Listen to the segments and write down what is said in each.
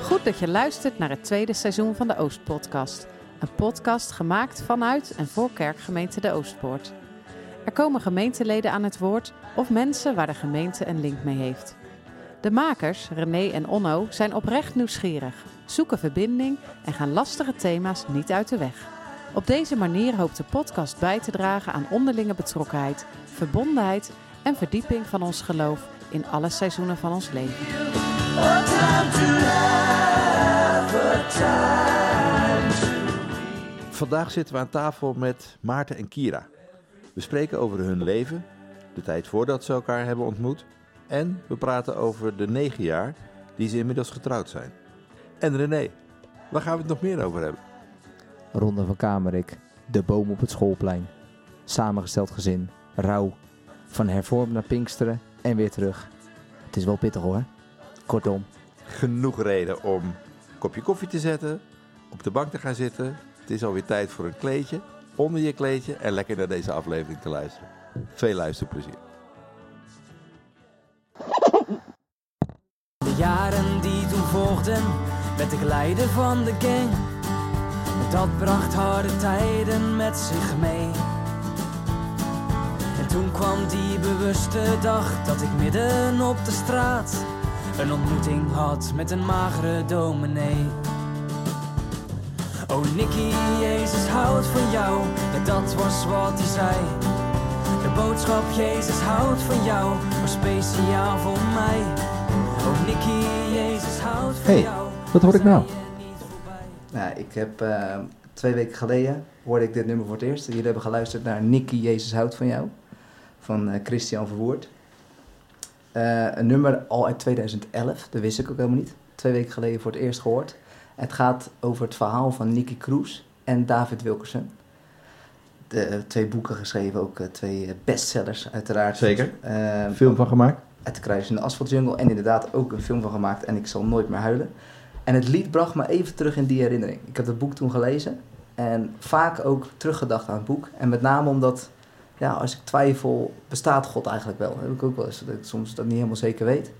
Goed dat je luistert naar het tweede seizoen van de Oostpodcast. Een podcast gemaakt vanuit en voor kerkgemeente de Oostpoort. Er komen gemeenteleden aan het woord of mensen waar de gemeente een link mee heeft. De makers, René en Onno, zijn oprecht nieuwsgierig, zoeken verbinding en gaan lastige thema's niet uit de weg. Op deze manier hoopt de podcast bij te dragen aan onderlinge betrokkenheid, verbondenheid en verdieping van ons geloof in alle seizoenen van ons leven. Vandaag zitten we aan tafel met Maarten en Kira. We spreken over hun leven, de tijd voordat ze elkaar hebben ontmoet. En we praten over de negen jaar die ze inmiddels getrouwd zijn. En René, waar gaan we het nog meer over hebben? Ronde van Kamerik, de boom op het schoolplein. Samengesteld gezin, rouw. Van hervormd naar Pinksteren en weer terug. Het is wel pittig hoor. Kortom, Genoeg reden om een kopje koffie te zetten, op de bank te gaan zitten. Het is alweer tijd voor een kleedje, onder je kleedje en lekker naar deze aflevering te luisteren. Veel luisterplezier. De jaren die toen volgden, werd ik leider van de gang. Dat bracht harde tijden met zich mee. En toen kwam die bewuste dag dat ik midden op de straat een ontmoeting had met een magere dominee. Oh Nicky, Jezus houdt van jou, ja, dat was wat hij zei. De boodschap Jezus houdt van jou, was speciaal voor mij. Oh Nicky, Jezus houdt van Hey, jou. wat hoor ik nou? Nou, ik heb eh, twee weken geleden hoorde ik dit nummer voor het eerst. Jullie hebben geluisterd naar Nicky Jezus houdt van jou van eh, Christian Verwoerd. Eh, een nummer al uit 2011, dat wist ik ook helemaal niet. Twee weken geleden voor het eerst gehoord. Het gaat over het verhaal van Nicky Kroes en David Wilkerson. De, twee boeken geschreven, ook eh, twee eh, bestsellers uiteraard. Zeker. Eh, Film van gemaakt? het kruis in de asfaltjungle en inderdaad ook een film van gemaakt en ik zal nooit meer huilen. En het lied bracht me even terug in die herinnering. Ik heb dat boek toen gelezen en vaak ook teruggedacht aan het boek. En met name omdat, ja, als ik twijfel, bestaat God eigenlijk wel? heb ik ook wel eens, dat ik soms dat niet helemaal zeker weet.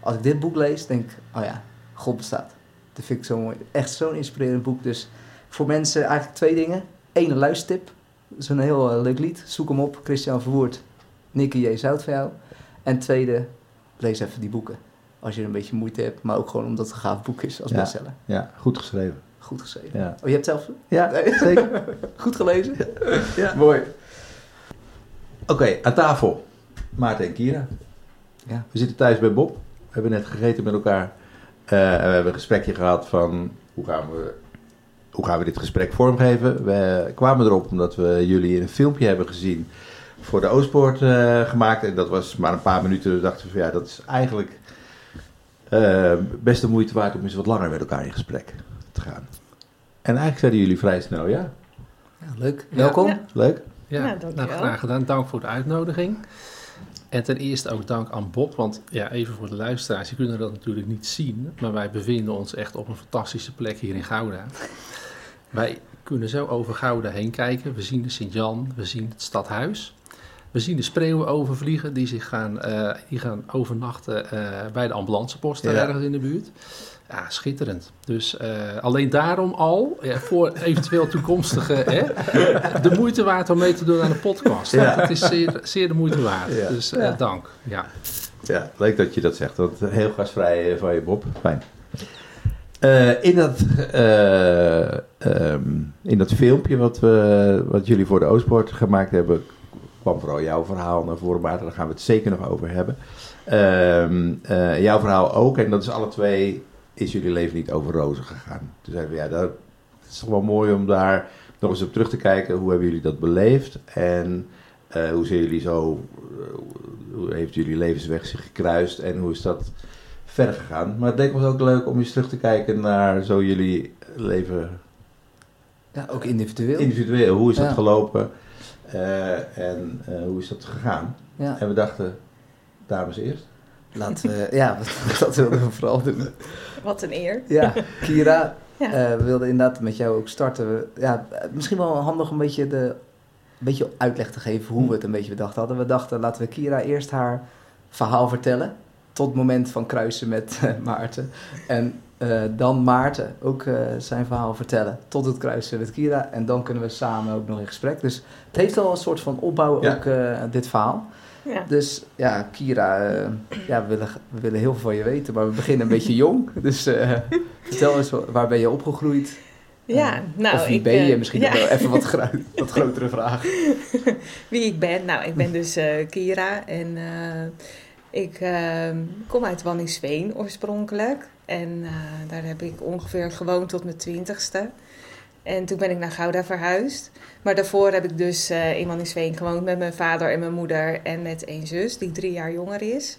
Als ik dit boek lees, denk ik, oh ja, God bestaat. Dat vind ik zo mooi. Echt zo'n inspirerend boek. Dus voor mensen eigenlijk twee dingen. Eén, een luistertip. Dat is een heel eh, leuk lied. Zoek hem op. Christian Verwoerd. Nicky J. Zout van jou. En tweede, lees even die boeken. Als je er een beetje moeite hebt, maar ook gewoon omdat het een gaaf boek is als Ja. bestseller. Ja, goed geschreven. Goed geschreven. Ja, Oh, je hebt zelf ja Nee. zeker. goed gelezen? Ja. Mooi. Oké, aan tafel. Maarten en Kira. Ja. We zitten thuis bij Bob. We hebben net gegeten met elkaar. Eh, en we hebben een gesprekje gehad van hoe gaan, we, hoe gaan we dit gesprek vormgeven. We kwamen erop omdat we jullie in een filmpje hebben gezien voor de Oostpoort eh, gemaakt. En dat was maar een paar minuten. We dachten van ja, dat is eigenlijk eh, best de moeite waard om eens wat langer met elkaar in gesprek te gaan. En eigenlijk zeiden jullie vrij snel ja. Ja, leuk. Welkom. Ja. Leuk. Ja, nou, dankjewel. graag gedaan. Dank voor de uitnodiging. En ten eerste ook dank aan Bob, want ja, even voor de luisteraars, die kunnen dat natuurlijk niet zien, maar wij bevinden ons echt op een fantastische plek hier in Gouda. Wij kunnen zo over Gouda heen kijken. We zien de Sint-Jan, we zien het stadhuis. We zien de spreeuwen overvliegen die zich gaan, eh, die gaan overnachten eh, bij de ambulancepost Ja. ergens in de buurt. Ja, schitterend. Dus eh, alleen daarom al, ja, voor eventueel toekomstige, hè, de moeite waard om mee te doen aan de podcast. Ja. Het is zeer, zeer de moeite waard. Ja. Dus eh, Ja. dank. Ja. Ja, leuk dat je dat zegt. Want heel gastvrij eh, van je, Bob. Fijn. Eh, in, dat, eh, ehm, in dat filmpje wat, we, wat jullie voor de Oostpoort gemaakt hebben, kwam vooral jouw verhaal naar voren, Maarten. Daar gaan we het zeker nog over hebben. Ehm, eh, jouw verhaal ook. En dat is alle twee, is jullie leven niet over rozen gegaan. Toen zeiden we, ja, dat is toch wel mooi om daar nog eens op terug te kijken. Hoe hebben jullie dat beleefd? En eh, hoe zijn jullie zo, eh, hoe heeft jullie levensweg zich gekruist en hoe is dat verder gegaan? Maar het leek ons ook leuk om eens terug te kijken naar zo jullie leven Ja, ook individueel. individueel. Hoe is dat Ja. gelopen eh, en hoe is dat gegaan? ja. En we dachten, dames eerst. Laten we, ja, dat wilden we vooral doen. Wat een eer. Ja, Kira, Ja. eh, we wilden inderdaad met jou ook starten. We- Ja, eh, misschien wel handig om een beetje, de, een beetje uitleg te geven hoe we het een beetje bedacht hadden. We dachten, laten we Kira eerst haar verhaal vertellen. tot het moment van kruisen met eh, Maarten. En eh, dan Maarten ook zijn verhaal vertellen tot het kruisen met Kira. En dan kunnen we samen ook nog in gesprek. Dus het heeft al een soort van opbouw, Ja. ook eh, dit verhaal. Ja. Dus ja, Kira, eh, ja, we, willen, we willen heel veel van je weten, maar we beginnen een beetje jong. Dus eh, vertel eens, wa- waar ben je opgegroeid? Ja, Eh, nou, of wie ik, ben je? Misschien ja. wel even wat, gro- wat grotere vraag. Wie ik ben? Nou, ik ben dus Kira en ik eh, kom uit Wanningsveen oorspronkelijk. En daar heb ik ongeveer gewoond tot mijn twintigste. En toen ben ik naar Gouda verhuisd. Maar daarvoor heb ik dus eh, in Wanningsveen gewoond met mijn vader en mijn moeder en met één zus die drie jaar jonger is.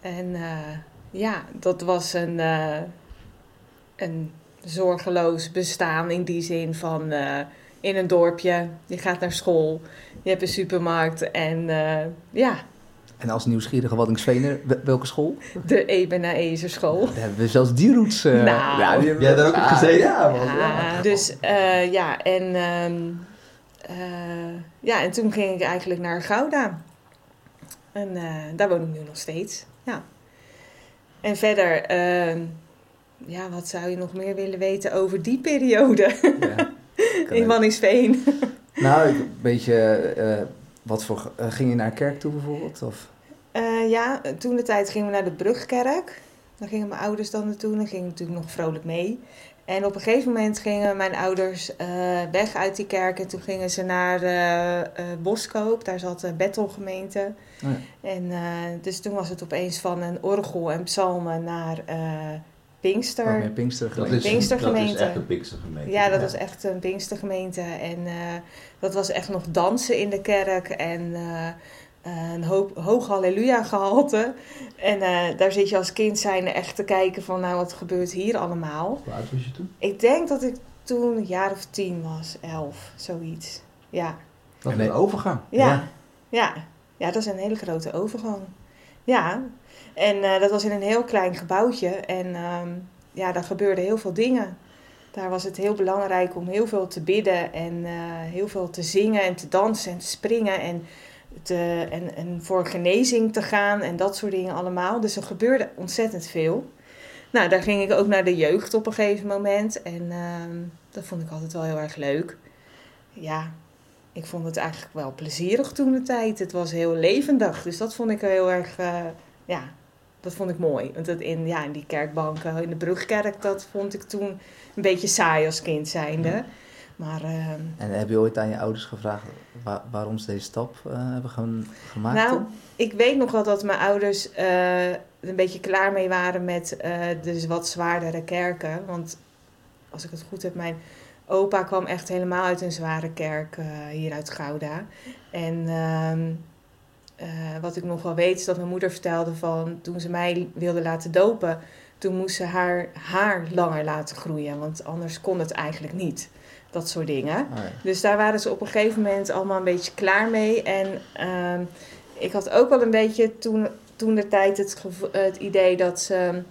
En eh, ja, dat was een, eh, een zorgeloos bestaan in die zin van in een dorpje. Je gaat naar school, je hebt een supermarkt en ja, En als nieuwsgierige Waddingsveener, wel- welke school? de Ebenezer school. Daar hebben we zelfs die roots. eh, Nou. ja, die hebben Jij hebt daar ook op Ah, gezeten? Ja, man, ja. Ja, dus eh, ja, en, ehm, eh, ja, en toen ging ik eigenlijk naar Gouda. En eh, daar woon ik nu nog steeds. Ja. En verder, ehm, ja, wat zou je nog meer willen weten over die periode Ja. In ook. Wanningsveen? Nou, ik- een beetje, eh, wat voor, eh, ging je naar kerk toe bijvoorbeeld? Of? Eh, ja, toen de tijd gingen we naar de Brugkerk. Daar gingen mijn ouders dan naartoe en dan ging ik natuurlijk nog vrolijk mee. En op een gegeven moment gingen mijn ouders eh, weg uit die kerk en toen gingen ze naar Boskoop. Daar zat de Bethelgemeente. Oh ja. En dus toen was het opeens van een orgel en psalmen naar Pinkster. Oh, Pinkster Dat gemeente. is, Pinkstergemeente. dat is echt een Pinkstergemeente. Ja, dat was echt een Pinkstergemeente. En eh, dat was echt nog dansen in de kerk. En eh, eh, een hoop, hoog halleluja gehalte. En eh, daar zit je als kind zijn echt te kijken van... nou, wat gebeurt hier allemaal? Hoe oud was je toen? Ik denk dat ik toen een jaar of tien was. Elf, zoiets. Ja. Dat is Nee. een overgang. Ja. Ja. Ja. ja. dat is een hele grote overgang. Ja. En eh, dat was in een heel klein gebouwtje. En ehm, ja, daar gebeurden heel veel dingen. Daar was het heel belangrijk om heel veel te bidden en eh, heel veel te zingen en te dansen en te springen en, te, en, en voor genezing te gaan en dat soort dingen allemaal. Dus er gebeurde ontzettend veel. Nou, daar ging ik ook naar de jeugd op een gegeven moment en ehm, dat vond ik altijd wel heel erg leuk. Ja, ik vond het eigenlijk wel plezierig toen de tijd. Het was heel levendig, dus dat vond ik heel erg, eh, ja, dat vond ik mooi. Want dat in, ja, in die kerkbanken, in de Brugkerk, dat vond ik toen een beetje saai als kind zijnde. Maar ehm, En heb je ooit aan je ouders gevraagd wa- waarom ze deze stap eh, hebben gemaakt? nou, toen? ik weet nog wel dat mijn ouders er een beetje klaar mee waren met eh de wat zwaardere kerken. Want als ik het goed heb, mijn opa kwam echt helemaal uit een zware kerk hier uit Gouda. En eh, wat ik nog wel weet is dat mijn moeder vertelde van toen ze mij wilde laten dopen, toen moest ze haar haar langer laten groeien, want anders kon het eigenlijk niet. Dat soort dingen. Oh, ja. Dus daar waren ze op een gegeven moment allemaal een beetje klaar mee. En ehm, ik had ook wel een beetje toen, toen de tijd het, idee dat ze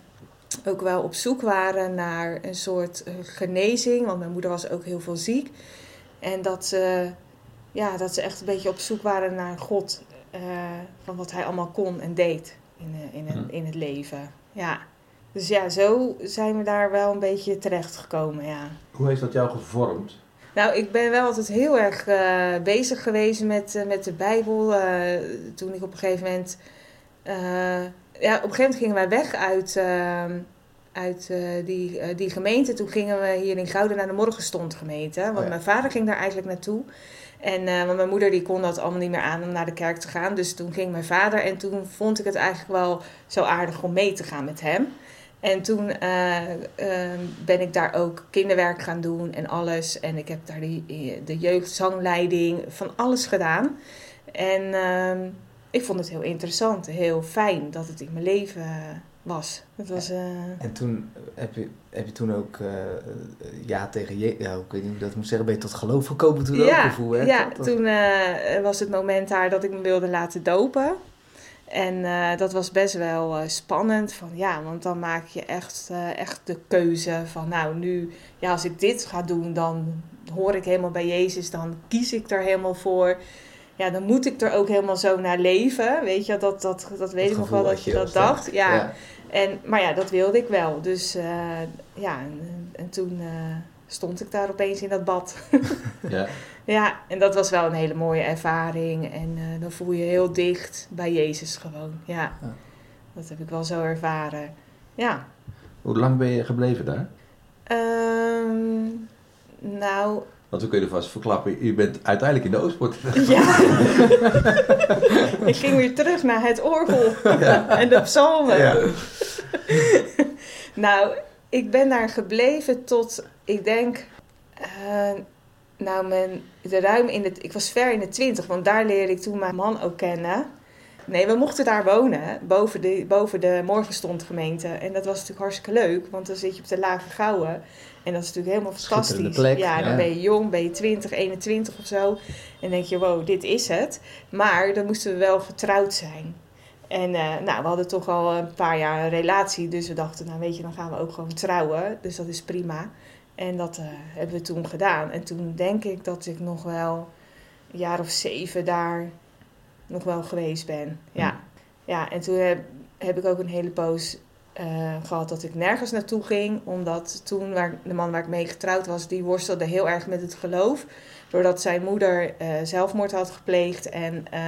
ook wel op zoek waren naar een soort eh, genezing. Want mijn moeder was ook heel veel ziek. En dat ze, ja, dat ze echt een beetje op zoek waren naar God. Eh, van wat hij allemaal kon en deed in, eh, in, het, Mhm. in het leven. Ja. Dus ja, zo zijn we daar wel een beetje terecht gekomen, ja. Hoe heeft dat jou gevormd? Nou, ik ben wel altijd heel erg eh, bezig geweest met, eh, met de Bijbel. eh, toen ik op een gegeven moment. eh, ja, op een gegeven moment gingen wij weg uit, uit eh, die, eh, die gemeente. Toen gingen we hier in Gouden naar de Morgenstond gemeente. Want Oh ja. mijn vader ging daar eigenlijk naartoe. En eh, want mijn moeder die kon dat allemaal niet meer aan om naar de kerk te gaan. Dus toen ging mijn vader. En toen vond ik het eigenlijk wel zo aardig om mee te gaan met hem. En toen eh, eh, ben ik daar ook kinderwerk gaan doen en alles. En ik heb daar die, de jeugdzangleiding van alles gedaan. En ehm, ik vond het heel interessant, heel fijn dat het in mijn leven eh, was. Het was eh, En toen eh, heb je, heb je toen ook eh, eh, ja tegen je, ja, ik weet niet hoe dat moet zeggen, ben je tot geloof gekomen toen ook? ja, Of hoe werkt ja dat? Toen eh, was het moment daar dat ik me wilde laten dopen. En eh, dat was best wel eh, spannend. Van, ja, want dan maak je echt, eh, echt de keuze van nou nu, ja, als ik dit ga doen, dan hoor ik helemaal bij Jezus, dan kies ik er helemaal voor. ja, dan moet ik er ook helemaal zo naar leven. Weet je, dat, dat, dat weet ik nog gevoel wel dat je dat dacht. Ja. En, maar ja, dat wilde ik wel. Dus eh, ja, en, en toen eh, stond ik daar opeens in dat bad. ja. ja, en dat was wel een hele mooie ervaring. En eh, dan voel je heel dicht bij Jezus gewoon. Ja, Ja. dat heb ik wel zo ervaren. Ja. Hoe lang ben je gebleven daar? Ehm, nou, Want we kunnen vast verklappen, u bent uiteindelijk in de Oostpoort. ja. ik ging weer terug naar het orgel en de psalmen. Ja. Nou, ik ben daar gebleven tot, ik denk, eh, nou, mijn, de ruim in het, ik was ver in de twintig, want daar leerde ik toen mijn man ook kennen. Nee, we mochten daar wonen, boven de, boven de Morgenstond gemeente. En dat was natuurlijk hartstikke leuk, want dan zit je op de Lage Gouwen. En dat is natuurlijk helemaal fantastisch. plek, ja, dan ja. ben je jong, ben je 20, 21 of zo. En denk je, wow, dit is het. Maar dan moesten we wel getrouwd zijn. En eh, nou, we hadden toch al een paar jaar een relatie. Dus we dachten, nou weet je, dan gaan we ook gewoon trouwen. Dus dat is prima. En dat eh, hebben we toen gedaan. En toen denk ik dat ik nog wel een jaar of zeven daar nog wel geweest ben. Ja, ja en toen heb, heb ik ook een hele poos eh, gehad dat ik nergens naartoe ging. Omdat toen waar, de man waar ik mee getrouwd was, die worstelde heel erg met het geloof. Doordat zijn moeder eh, zelfmoord had gepleegd. En eh,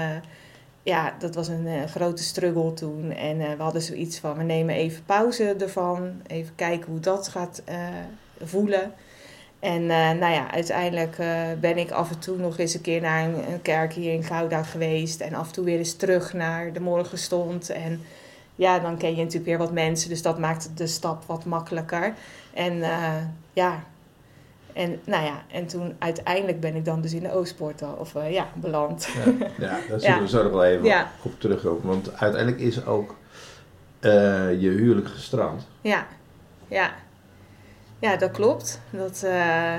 ja, dat was een grote struggle toen. En we hadden zoiets van, we nemen even pauze ervan. Even kijken hoe dat gaat voelen. En nou ja, uiteindelijk ben ik af en toe nog eens een keer naar een, een kerk hier in Gouda geweest. En af en toe weer eens terug naar de morgenstond. En ja, dan ken je natuurlijk weer wat mensen. Dus dat maakt de stap wat makkelijker. En eh, ja, en nou ja, en toen uiteindelijk ben ik dan dus in de Oostpoort al, of eh, ja, beland. Ja, daar zullen Ja. we zo nog wel even Ja. op terugkomen. Want uiteindelijk is ook eh, je huwelijk gestrand. Ja, ja. Ja, dat klopt. Dat, eh,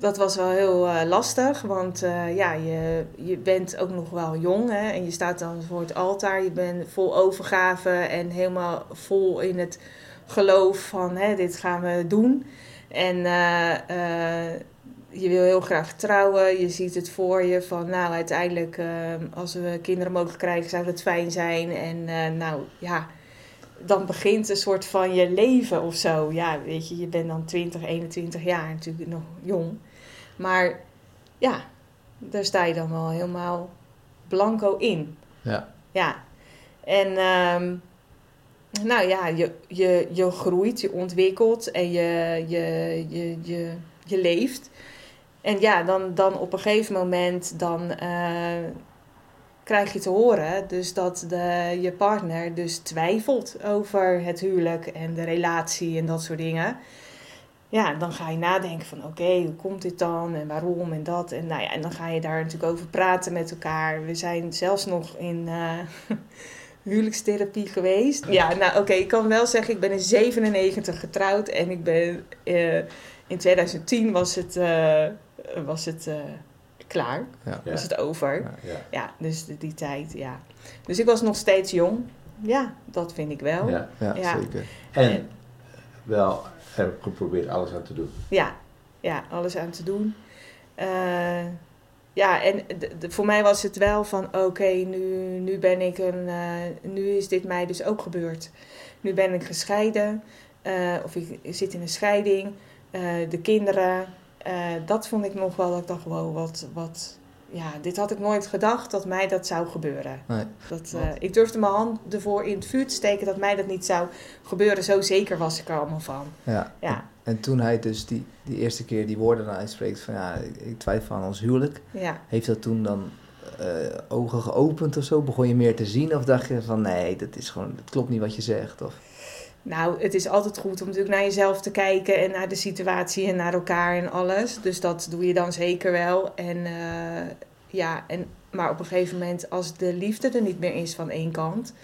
dat was wel heel eh, lastig, want eh, ja, je, je bent ook nog wel jong hè, en je staat dan voor het altaar. Je bent vol overgave en helemaal vol in het geloof van hè, dit gaan we doen. En eh, je wil heel graag trouwen. Je ziet het voor je van nou uiteindelijk als we kinderen mogen krijgen zou dat fijn zijn. En nou ja, dan begint een soort van je leven of zo. Ja, weet je, je bent dan 20, 21 jaar natuurlijk nog jong. Maar ja, daar sta je dan wel helemaal blanco in. Ja. Ja. En ehm, nou ja, je, je, je groeit, je ontwikkelt en je, je, je, je, je leeft. En ja, dan, dan op een gegeven moment dan eh, krijg je te horen dus dat de, je partner dus twijfelt over het huwelijk en de relatie en dat soort dingen. Ja, dan ga je nadenken van oké, hoe komt dit dan en waarom en dat. En, nou ja, en dan ga je daar natuurlijk over praten met elkaar. We zijn zelfs nog in eh, huwelijkstherapie geweest. Ja, nou oké, ik kan wel zeggen, ik ben in 97 getrouwd en ik ben eh, in 2010 was het, eh, was het klaar, Ja. Was het over. Ja, ja. Ja, dus die, die tijd, ja. Dus ik was nog steeds jong. Ja, dat vind ik wel. Ja. zeker. En wel heb geprobeerd alles aan te doen. ja, alles aan te doen. Eh, ja, en voor mij was het wel van, oké, nu, nu ben ik een, eh, nu is dit mij dus ook gebeurd. Nu ben ik gescheiden, eh, of ik zit in een scheiding. De kinderen, dat vond ik nog wel, dat ik dacht, wow, wat, wat, ja, dit had ik nooit gedacht dat mij dat zou gebeuren. Nee. Dat, eh, ik durfde mijn hand ervoor in het vuur te steken dat mij dat niet zou gebeuren. Zo zeker was ik er allemaal van. Ja. Ja, En toen hij dus die, die eerste keer die woorden uitspreekt van ja, ik, twijfel aan ons huwelijk. ja. Heeft dat toen dan eh, ogen geopend of zo? Begon je meer te zien of dacht je van nee, dat is gewoon, het klopt niet wat je zegt? Of, Nou, het is altijd goed om natuurlijk naar jezelf te kijken en naar de situatie en naar elkaar en alles. Dus dat doe je dan zeker wel. En eh, ja, en, maar op een gegeven moment, als de liefde er niet meer is van één kant,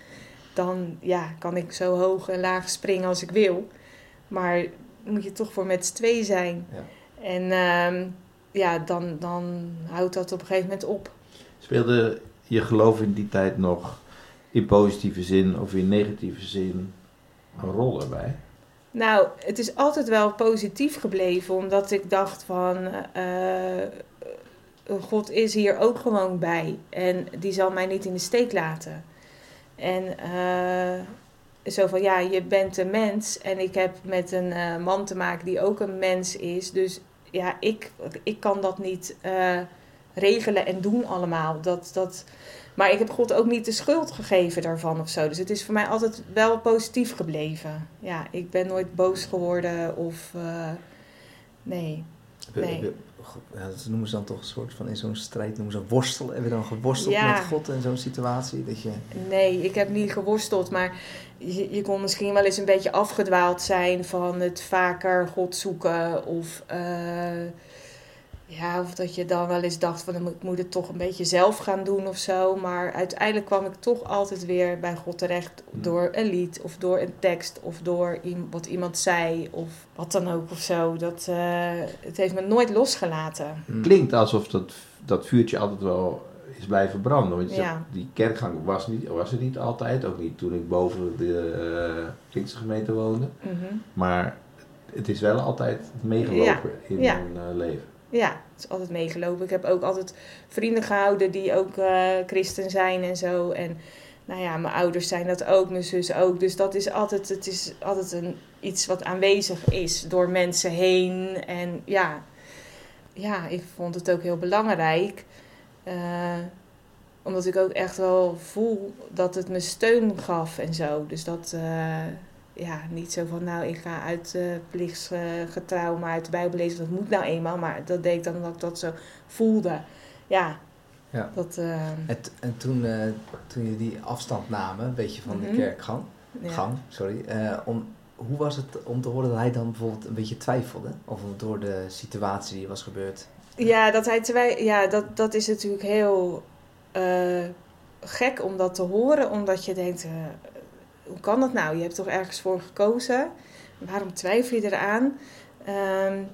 dan ja, kan ik zo hoog en laag springen als ik wil. Maar moet je toch voor met z'n twee zijn. Ja. En ehm, ja, dan, dan houdt dat op een gegeven moment op. Speelde je geloof in die tijd nog in positieve zin of in negatieve zin een rol erbij? Nou, het is altijd wel positief gebleven, omdat ik dacht van, eh, God is hier ook gewoon bij. En die zal mij niet in de steek laten. En eh, zo van, ja, je bent een mens. En ik heb met een eh, man te maken die ook een mens is. Dus ja, ik, ik kan dat niet regelen en doen allemaal. Dat, dat, maar ik heb God ook niet de schuld gegeven daarvan of zo. Dus het is voor mij altijd wel positief gebleven. Ja, ik ben nooit boos geworden of... eh, nee. Nee. ja, dat noemen ze dan toch een soort van in zo'n strijd noemen ze worstelen. Hebben we dan geworsteld Ja. met God in zo'n situatie? Dat je, Nee, ik heb niet geworsteld, maar je, je kon misschien wel eens een beetje afgedwaald zijn van het vaker God zoeken. Of, eh, ja, of dat je dan wel eens dacht van ik moet- het toch een beetje zelf gaan doen of zo. Maar uiteindelijk kwam ik toch altijd weer bij God terecht door een lied of door een tekst of door wat iemand zei of wat dan ook of zo. Dat, eh, het heeft me nooit losgelaten. Hm. Klinkt alsof dat, dat vuurtje altijd wel is blijven branden. Want je zegt, Ja. die kerkgang was, niet, was er niet altijd. Ook niet toen ik boven de uh, Pinkstergemeente woonde. Mhm. Maar het is wel altijd meegelopen in Ja. mijn eh, leven. Ja, het is altijd meegelopen. Ik heb ook altijd vrienden gehouden die ook eh, christen zijn en zo. En nou ja, mijn ouders zijn dat ook, mijn zus ook. Dus dat is altijd, het is altijd een, iets wat aanwezig is door mensen heen. En ja, ja ik vond het ook heel belangrijk. eh, omdat ik ook echt wel voel dat het me steun gaf en zo. Dus dat, eh, ja, niet zo van, nou, ik ga uit uh, plichtsgetrouw maar uit de Bijbel lezen. Dat moet nou eenmaal. Maar dat deed ik dan omdat ik dat zo voelde. Ja. Ja. Dat, uh, en, en toen, uh, toen je die afstand namen, een beetje van Mhm. de kerkgang, ja. gang, sorry, om, hoe was het om te horen dat hij dan bijvoorbeeld een beetje twijfelde? Of door de situatie die was gebeurd? Ja, dat hij twijfelde. Ja, dat, dat is natuurlijk heel gek om dat te horen. Omdat je denkt, hoe kan dat nou? Je hebt toch ergens voor gekozen? Waarom twijfel je eraan? Um,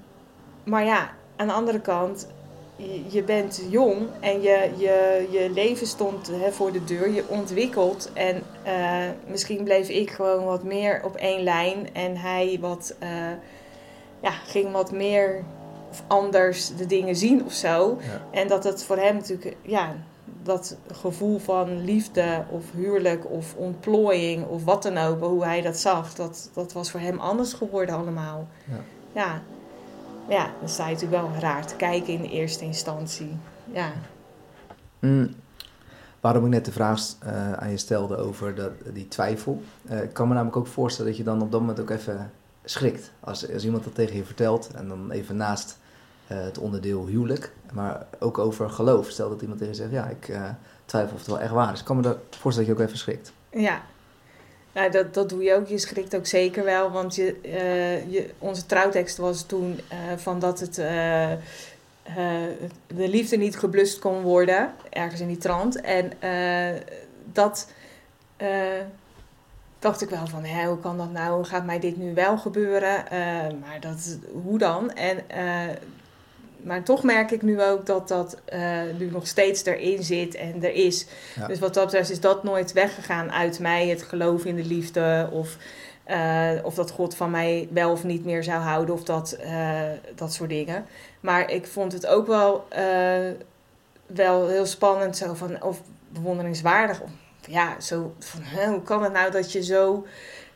maar ja, aan de andere kant, je, je bent jong en je, je, je leven stond hè, voor de deur. Je ontwikkelt en uh, misschien bleef ik gewoon wat meer op één lijn. En hij wat, uh, ja, ging wat meer of anders de dingen zien of zo. Ja. En dat het voor hem natuurlijk, ja, dat gevoel van liefde of huwelijk of ontplooiing of wat dan ook, hoe hij dat zag, dat, dat was voor hem anders geworden allemaal. Ja. ja. Ja, dan sta je natuurlijk wel raar te kijken in de eerste instantie. Ja. Mm. Waarom ik net de vraag uh, aan je stelde over dat, die twijfel. Uh, ik kan me namelijk ook voorstellen dat je dan op dat moment ook even schrikt. Als, als iemand dat tegen je vertelt en dan even naast het onderdeel huwelijk, maar ook over geloof. Stel dat iemand tegen zegt, ja, ik uh, twijfel of het wel echt waar is. Kan me voorstellen dat je ook even schrikt. Ja, nou, dat, dat doe je ook. Je schrikt ook zeker wel. Want je, uh, je, onze trouwtekst was toen van dat het, de liefde niet geblust kon worden. Ergens in die trant. En dat dacht ik wel van, hè, hoe kan dat nou? Gaat mij dit nu wel gebeuren? maar dat, hoe dan? En maar toch merk ik nu ook dat dat uh, nu nog steeds erin zit en er is. Ja. Dus wat dat betreft is dat nooit weggegaan uit mij, het geloof in de liefde of, uh, of dat God van mij wel of niet meer zou houden of dat, uh, dat soort dingen. Maar ik vond het ook wel, wel heel spannend zo van, of bewonderingswaardig. Of, ja, zo van, hè, hoe kan het nou dat je zo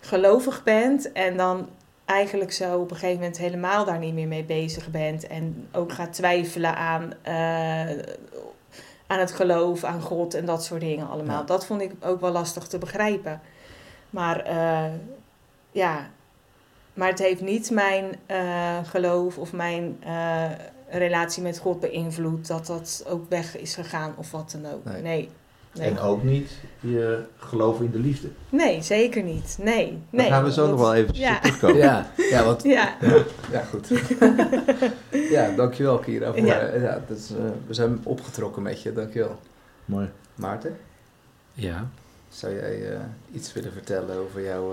gelovig bent en dan eigenlijk zo op een gegeven moment helemaal daar niet meer mee bezig bent. En ook gaat twijfelen aan, uh, aan het geloof, aan God en dat soort dingen allemaal. Ja. Dat vond ik ook wel lastig te begrijpen. Maar uh, ja, maar het heeft niet mijn uh, geloof of mijn relatie met God beïnvloed dat dat ook weg is gegaan of wat dan ook. Nee. nee. Nee. En ook niet je geloof in de liefde. Nee, zeker niet. Nee. Daar nee gaan we zo dat, nog wel even ja. terugkomen. Ja, ja, want, ja. ja, ja goed. ja, dankjewel Kira. Voor, Ja. uh, ja, dat is, uh, we zijn opgetrokken met je, dankjewel. Mooi. Maarten, Ja. zou jij uh, iets willen vertellen over jouw...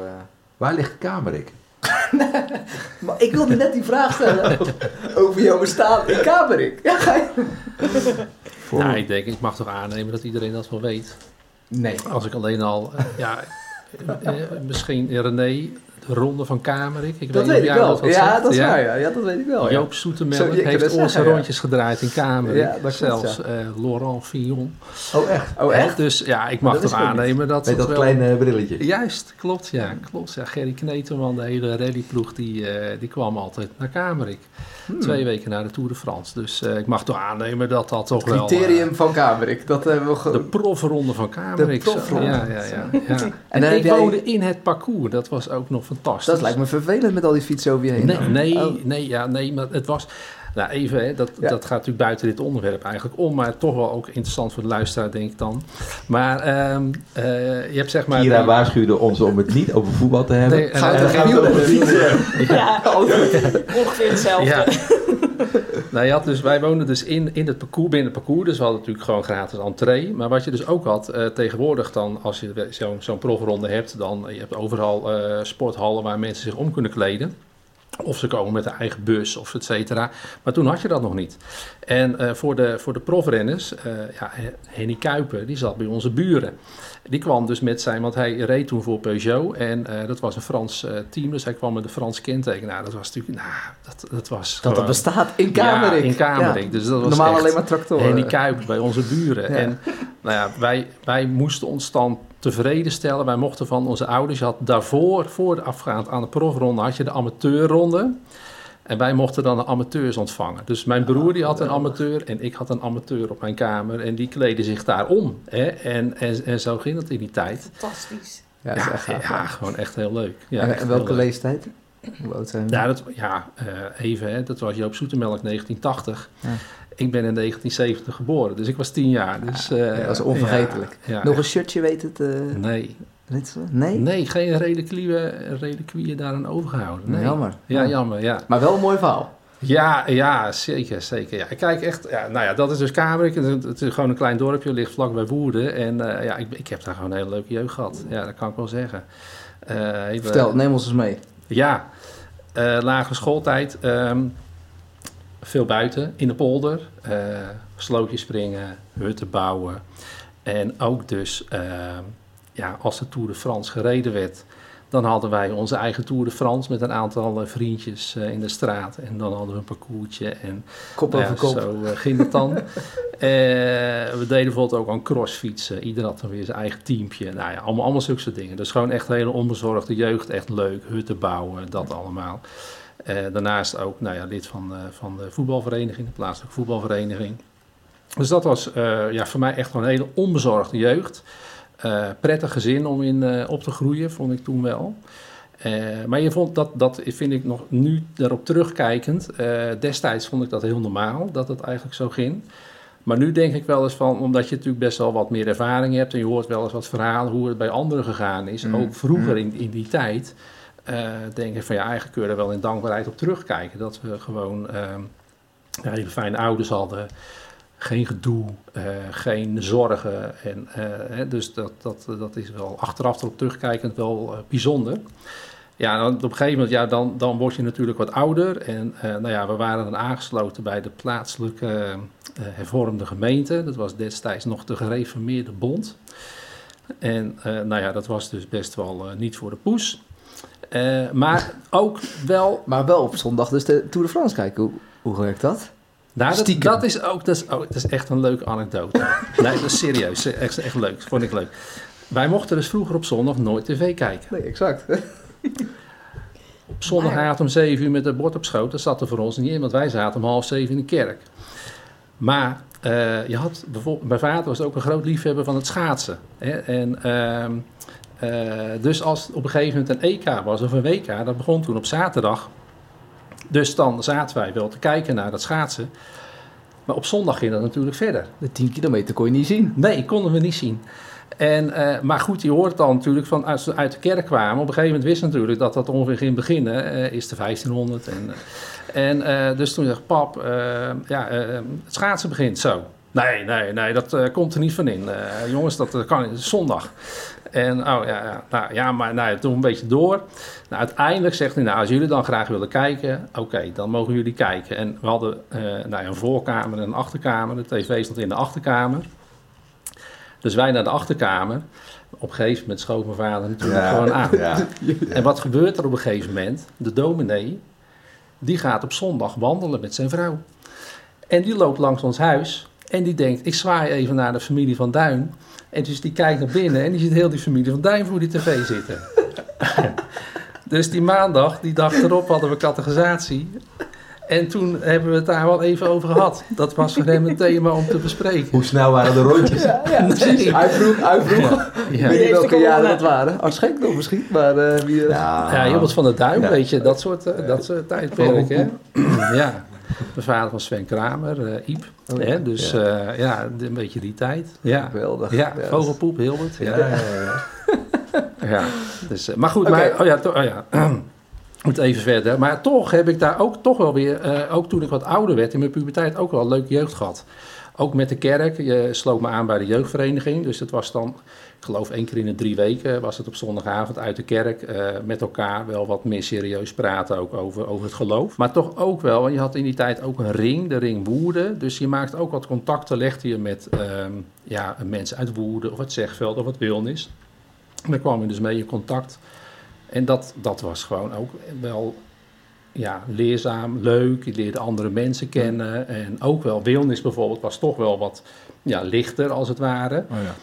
Waar ligt Kamerik? maar ik wilde net die vraag stellen over jouw bestaan in Kamerik. Ja, ga je... Nou, ik denk, ik mag toch aannemen dat iedereen dat wel weet. Nee. Als ik alleen al, uh, ja, uh, misschien René, de Ronde van Kamerik. Ik Dat niet of weet ik wel. Ja, zegt. dat is waar. Ja. ja, dat weet ik wel. ja. Joop Soetemelk heeft het onze zeggen, rondjes gedraaid in Kamerik. Ja, dat Zelfs ja. eh, Laurent Fillon. Oh, echt? Oh, echt? Dus ja, ik mag toch aannemen dat Met het dat wel- kleine brilletje. Juist, klopt, ja, klopt. Ja, Gerry Kneteman, de hele rallyploeg, die, eh, die kwam altijd naar Kamerik. Hmm. Twee weken na de Tour de France. Dus eh, ik mag toch aannemen dat dat toch wel... Criterium van Kamerik. Dat hebben we ge- de profronde van Kamerik. De profronde. Ja, ja, ja. ja. En, En dan heb ik woonde in het parcours. Dat was ook nog fantastisch. Dat lijkt me vervelend met al die fietsen over je heen. Nee, nee, Oh. nee, ja, nee, maar het was... Nou, even, hè, dat, Ja. dat gaat natuurlijk buiten dit onderwerp eigenlijk om, maar toch wel ook interessant voor de luisteraar, denk ik dan. Maar ehm, eh, je hebt zeg maar... Kira waarschuwde ons om het niet over voetbal te hebben. Nee, en- Gaan we en- er geen wielrennen? Ja, ongeveer hetzelfde. Ja. Nou, je had dus, wij woonden dus in, in het parcours, binnen het parcours. Dus we hadden natuurlijk gewoon gratis entree. Maar wat je dus ook had, eh, tegenwoordig dan, als je zo'n zo'n profronde hebt, dan je hebt overal eh, sporthallen waar mensen zich om kunnen kleden. Of ze komen met een eigen bus of et cetera. Maar toen had je dat nog niet. En eh, voor, de, voor de profrenners, ja, Henny Kuiper, die zat bij onze buren. Die kwam dus met zijn, want hij reed toen voor Peugeot. En eh, dat was een Frans eh, team, dus hij kwam met een Frans kenteken. Nou, dat was natuurlijk, nou, dat, dat was Dat dat gewoon- bestaat in Kamerik. ja, in Kamerik. Ja. Dus dat was Normaal alleen maar tractoren. Henny Kuiper bij onze buren. Ja. En nou ja, wij, wij moesten ons dan tevreden stellen. Wij mochten van onze ouders, je had daarvoor, voorafgaand aan de profronde, had je de amateurronde. En wij mochten dan de amateurs ontvangen. Dus mijn broer die had een amateur en ik had een amateur op mijn kamer. En die kleden zich daar om. Hè? En, en, en zo ging het in die tijd. Fantastisch. Ja, dat Ja, echt gaaf. ja, gewoon echt heel leuk. Ja, en, welke leuk. leeftijd? Hoe oud zijn we? Ja, dat, ja eh, even, hè, dat was Joop Zoetemelk 1980. Ja. Ik ben in 1970 geboren, dus ik was 10 jaar. Dus, eh, Ja, dat is onvergetelijk. ja, ja. Nog een shirtje weet het uh, Nee, ritselen? Nee? nee geen reliquieën reliquieën daaraan overgehouden. Nee. Jammer. Ja, jammer, ja. Maar wel een mooi verhaal. Ja, ja, zeker, zeker. Ja. Ik kijk echt, ja, nou ja, dat is dus Kamerik. Het, het is gewoon een klein dorpje, ligt vlak bij Woerden. En eh, ja, ik, ik heb daar gewoon een hele leuke jeugd gehad. Ja, dat kan ik wel zeggen. Hele- Vertel, neem ons eens mee. Ja, eh lagere schooltijd. ehm, veel buiten, in de polder. slootjes springen, hutten bouwen. En ook dus, ehm, ja, als de Tour de France gereden werd... dan hadden wij onze eigen Tour de France met een aantal eh, vriendjes eh, in de straat. En dan hadden we een parcoursje en Kop nou over ja, kop. zo eh, ging het dan. We deden bijvoorbeeld ook aan crossfietsen. Ieder had dan weer zijn eigen teampje. Nou ja, allemaal, allemaal zulke soort dingen. Dus gewoon echt een hele onbezorgde jeugd. Echt leuk, hutten bouwen, dat allemaal. Daarnaast ook nou ja, lid van, van de voetbalvereniging, de plaatselijke voetbalvereniging. Dus dat was ja, voor mij echt een hele onbezorgde jeugd. Eh, prettig gezin om in eh, op te groeien, vond ik toen wel. Eh, maar je vond dat, dat vind ik nog nu daarop terugkijkend. destijds vond ik dat heel normaal dat het eigenlijk zo ging. Maar nu denk ik wel eens van, omdat je natuurlijk best wel wat meer ervaring hebt en je hoort wel eens wat verhalen hoe het bij anderen gegaan is, Mm. ook vroeger Mm. in, in die tijd, denk ik van ja, eigenlijk kun je er wel in dankbaarheid op terugkijken. Dat we gewoon ehm, hele fijne ouders hadden, geen gedoe, eh, geen zorgen. En, eh, dus dat, dat, dat is wel achteraf erop terugkijkend wel eh, bijzonder. Ja, dan, op een gegeven moment, ja, dan, dan word je natuurlijk wat ouder. En nou ja, we waren dan aangesloten bij de plaatselijke hervormde gemeente. Dat was destijds nog de gereformeerde bond. En nou ja, dat was dus best wel niet voor de poes. Maar ook wel Maar wel op zondag dus de Tour de France kijken. Hoe, hoe werkt dat? Nou, dat, dat is ook dat is, oh, dat is echt een leuke anekdote. nee, dat is serieus. Echt, echt leuk. Vond ik leuk. Wij mochten dus vroeger op zondag nooit tv kijken. Nee, exact. Op zondagavond om 7 uur met het bord op schoot, dat zat er voor ons niet in, want wij zaten om half zeven in de kerk. Maar eh, je had bijvoorbeeld, mijn vader was ook een groot liefhebber van het schaatsen. Hè? En, ehm, eh, dus als op een gegeven moment een EK was of een WK, dat begon toen op zaterdag. Dus dan zaten wij wel te kijken naar dat schaatsen. Maar op zondag ging dat natuurlijk verder. De 10 kilometer kon je niet zien. Nee, konden we niet zien. En, eh, maar goed, je hoort dan natuurlijk van uit, uit de kerk kwamen. Op een gegeven moment wist je natuurlijk dat dat ongeveer ging beginnen. eh, is de 1500. En, eh, en dus toen dacht pap, ja, het schaatsen begint zo. Nee, nee, nee, dat eh, komt er niet van in. Eh, jongens, dat eh, kan zondag. En oh ja, ja, nou, ja maar nou, toen een beetje door. Nou, uiteindelijk zegt hij, nou, als jullie dan graag willen kijken, oké, dan mogen jullie kijken. En we hadden nou, een voorkamer en een achterkamer. De tv stond in de achterkamer. Dus wij naar de achterkamer. Op een gegeven moment schoot mijn vader natuurlijk Ja, gewoon aan. Ja. En wat gebeurt er op een gegeven moment? De dominee, die gaat op zondag wandelen met zijn vrouw. En die loopt langs ons huis en die denkt, ik zwaai even naar de familie van Duin. En dus die kijkt naar binnen en die ziet heel die familie van Duin voor die tv zitten. dus die maandag, die dag erop, hadden we categorisatie. En toen hebben we het daar wel even over gehad. Dat was voor hem een thema om te bespreken. Hoe snel waren de rondjes? Nee. Hij vroeg, hij vroeg. Ja. Ik Ja. weet niet heeft welke de jaren dat waren. Schenk nog misschien, maar eh, wie... eh, Ja, Ja, van der Duim, Ja. weet je, dat soort, eh, dat soort tijdperk, hè. Ja, de vader van Sven Kramer, eh Iep, Oh, ja. hè, dus Ja. ja. een beetje die tijd. Ja, Geweldig. ja dat- vogelpoep, Hilbert. Ja, Ja, ja, ja. ja. Dus, eh, maar goed, maar, oh ja, to- oh ja. moet even verder. Maar toch heb ik daar ook toch wel weer, eh, ook toen ik wat ouder werd in mijn puberteit, ook wel een leuke jeugd gehad. Ook met de kerk. Je sloot me aan bij de jeugdvereniging. Dus het was dan, geloof één keer in de drie weken, was het op zondagavond uit de kerk. eh, met elkaar wel wat meer serieus praten ook over, over het geloof. Maar toch ook wel, want je had in die tijd ook een ring, de ring Woerden. Dus je maakte ook wat contacten, legde je met ehm, ja, mensen uit Woerden of het Zegveld of het Wilnis. En daar kwam je dus mee in contact. En dat, dat was gewoon ook wel ja, leerzaam, leuk. Je leerde andere mensen kennen. En ook wel, Wilnis bijvoorbeeld was toch wel wat ja, lichter als het ware. Oh, ja.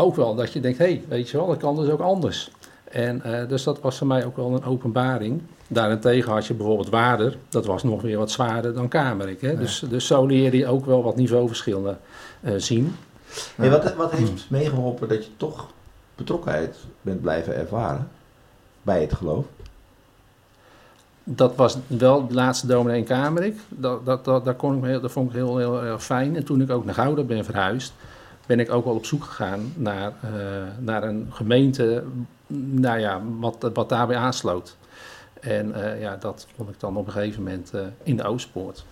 Ook wel dat je denkt, hé, hey, weet je wel, dat kan dus ook anders. En eh, dus dat was voor mij ook wel een openbaring. Daarentegen had je bijvoorbeeld Waarder, dat was nog weer wat zwaarder dan Kamerik. Hè? Dus, dus zo leerde je ook wel wat niveauverschillen eh, zien. Hey, wat, wat heeft meegeholpen dat je toch betrokkenheid bent blijven ervaren bij het geloof? Dat was wel de laatste dominee in Kamerik. Dat, dat, dat, daar kon ik me heel, dat vond ik heel, heel, erg fijn. En toen ik ook naar Gouda ben verhuisd, ben ik ook wel op zoek gegaan naar, eh, naar een gemeente, nou ja, wat, wat daarbij aansloot. En eh, ja, dat vond ik dan op een gegeven moment eh, in de Oostpoort.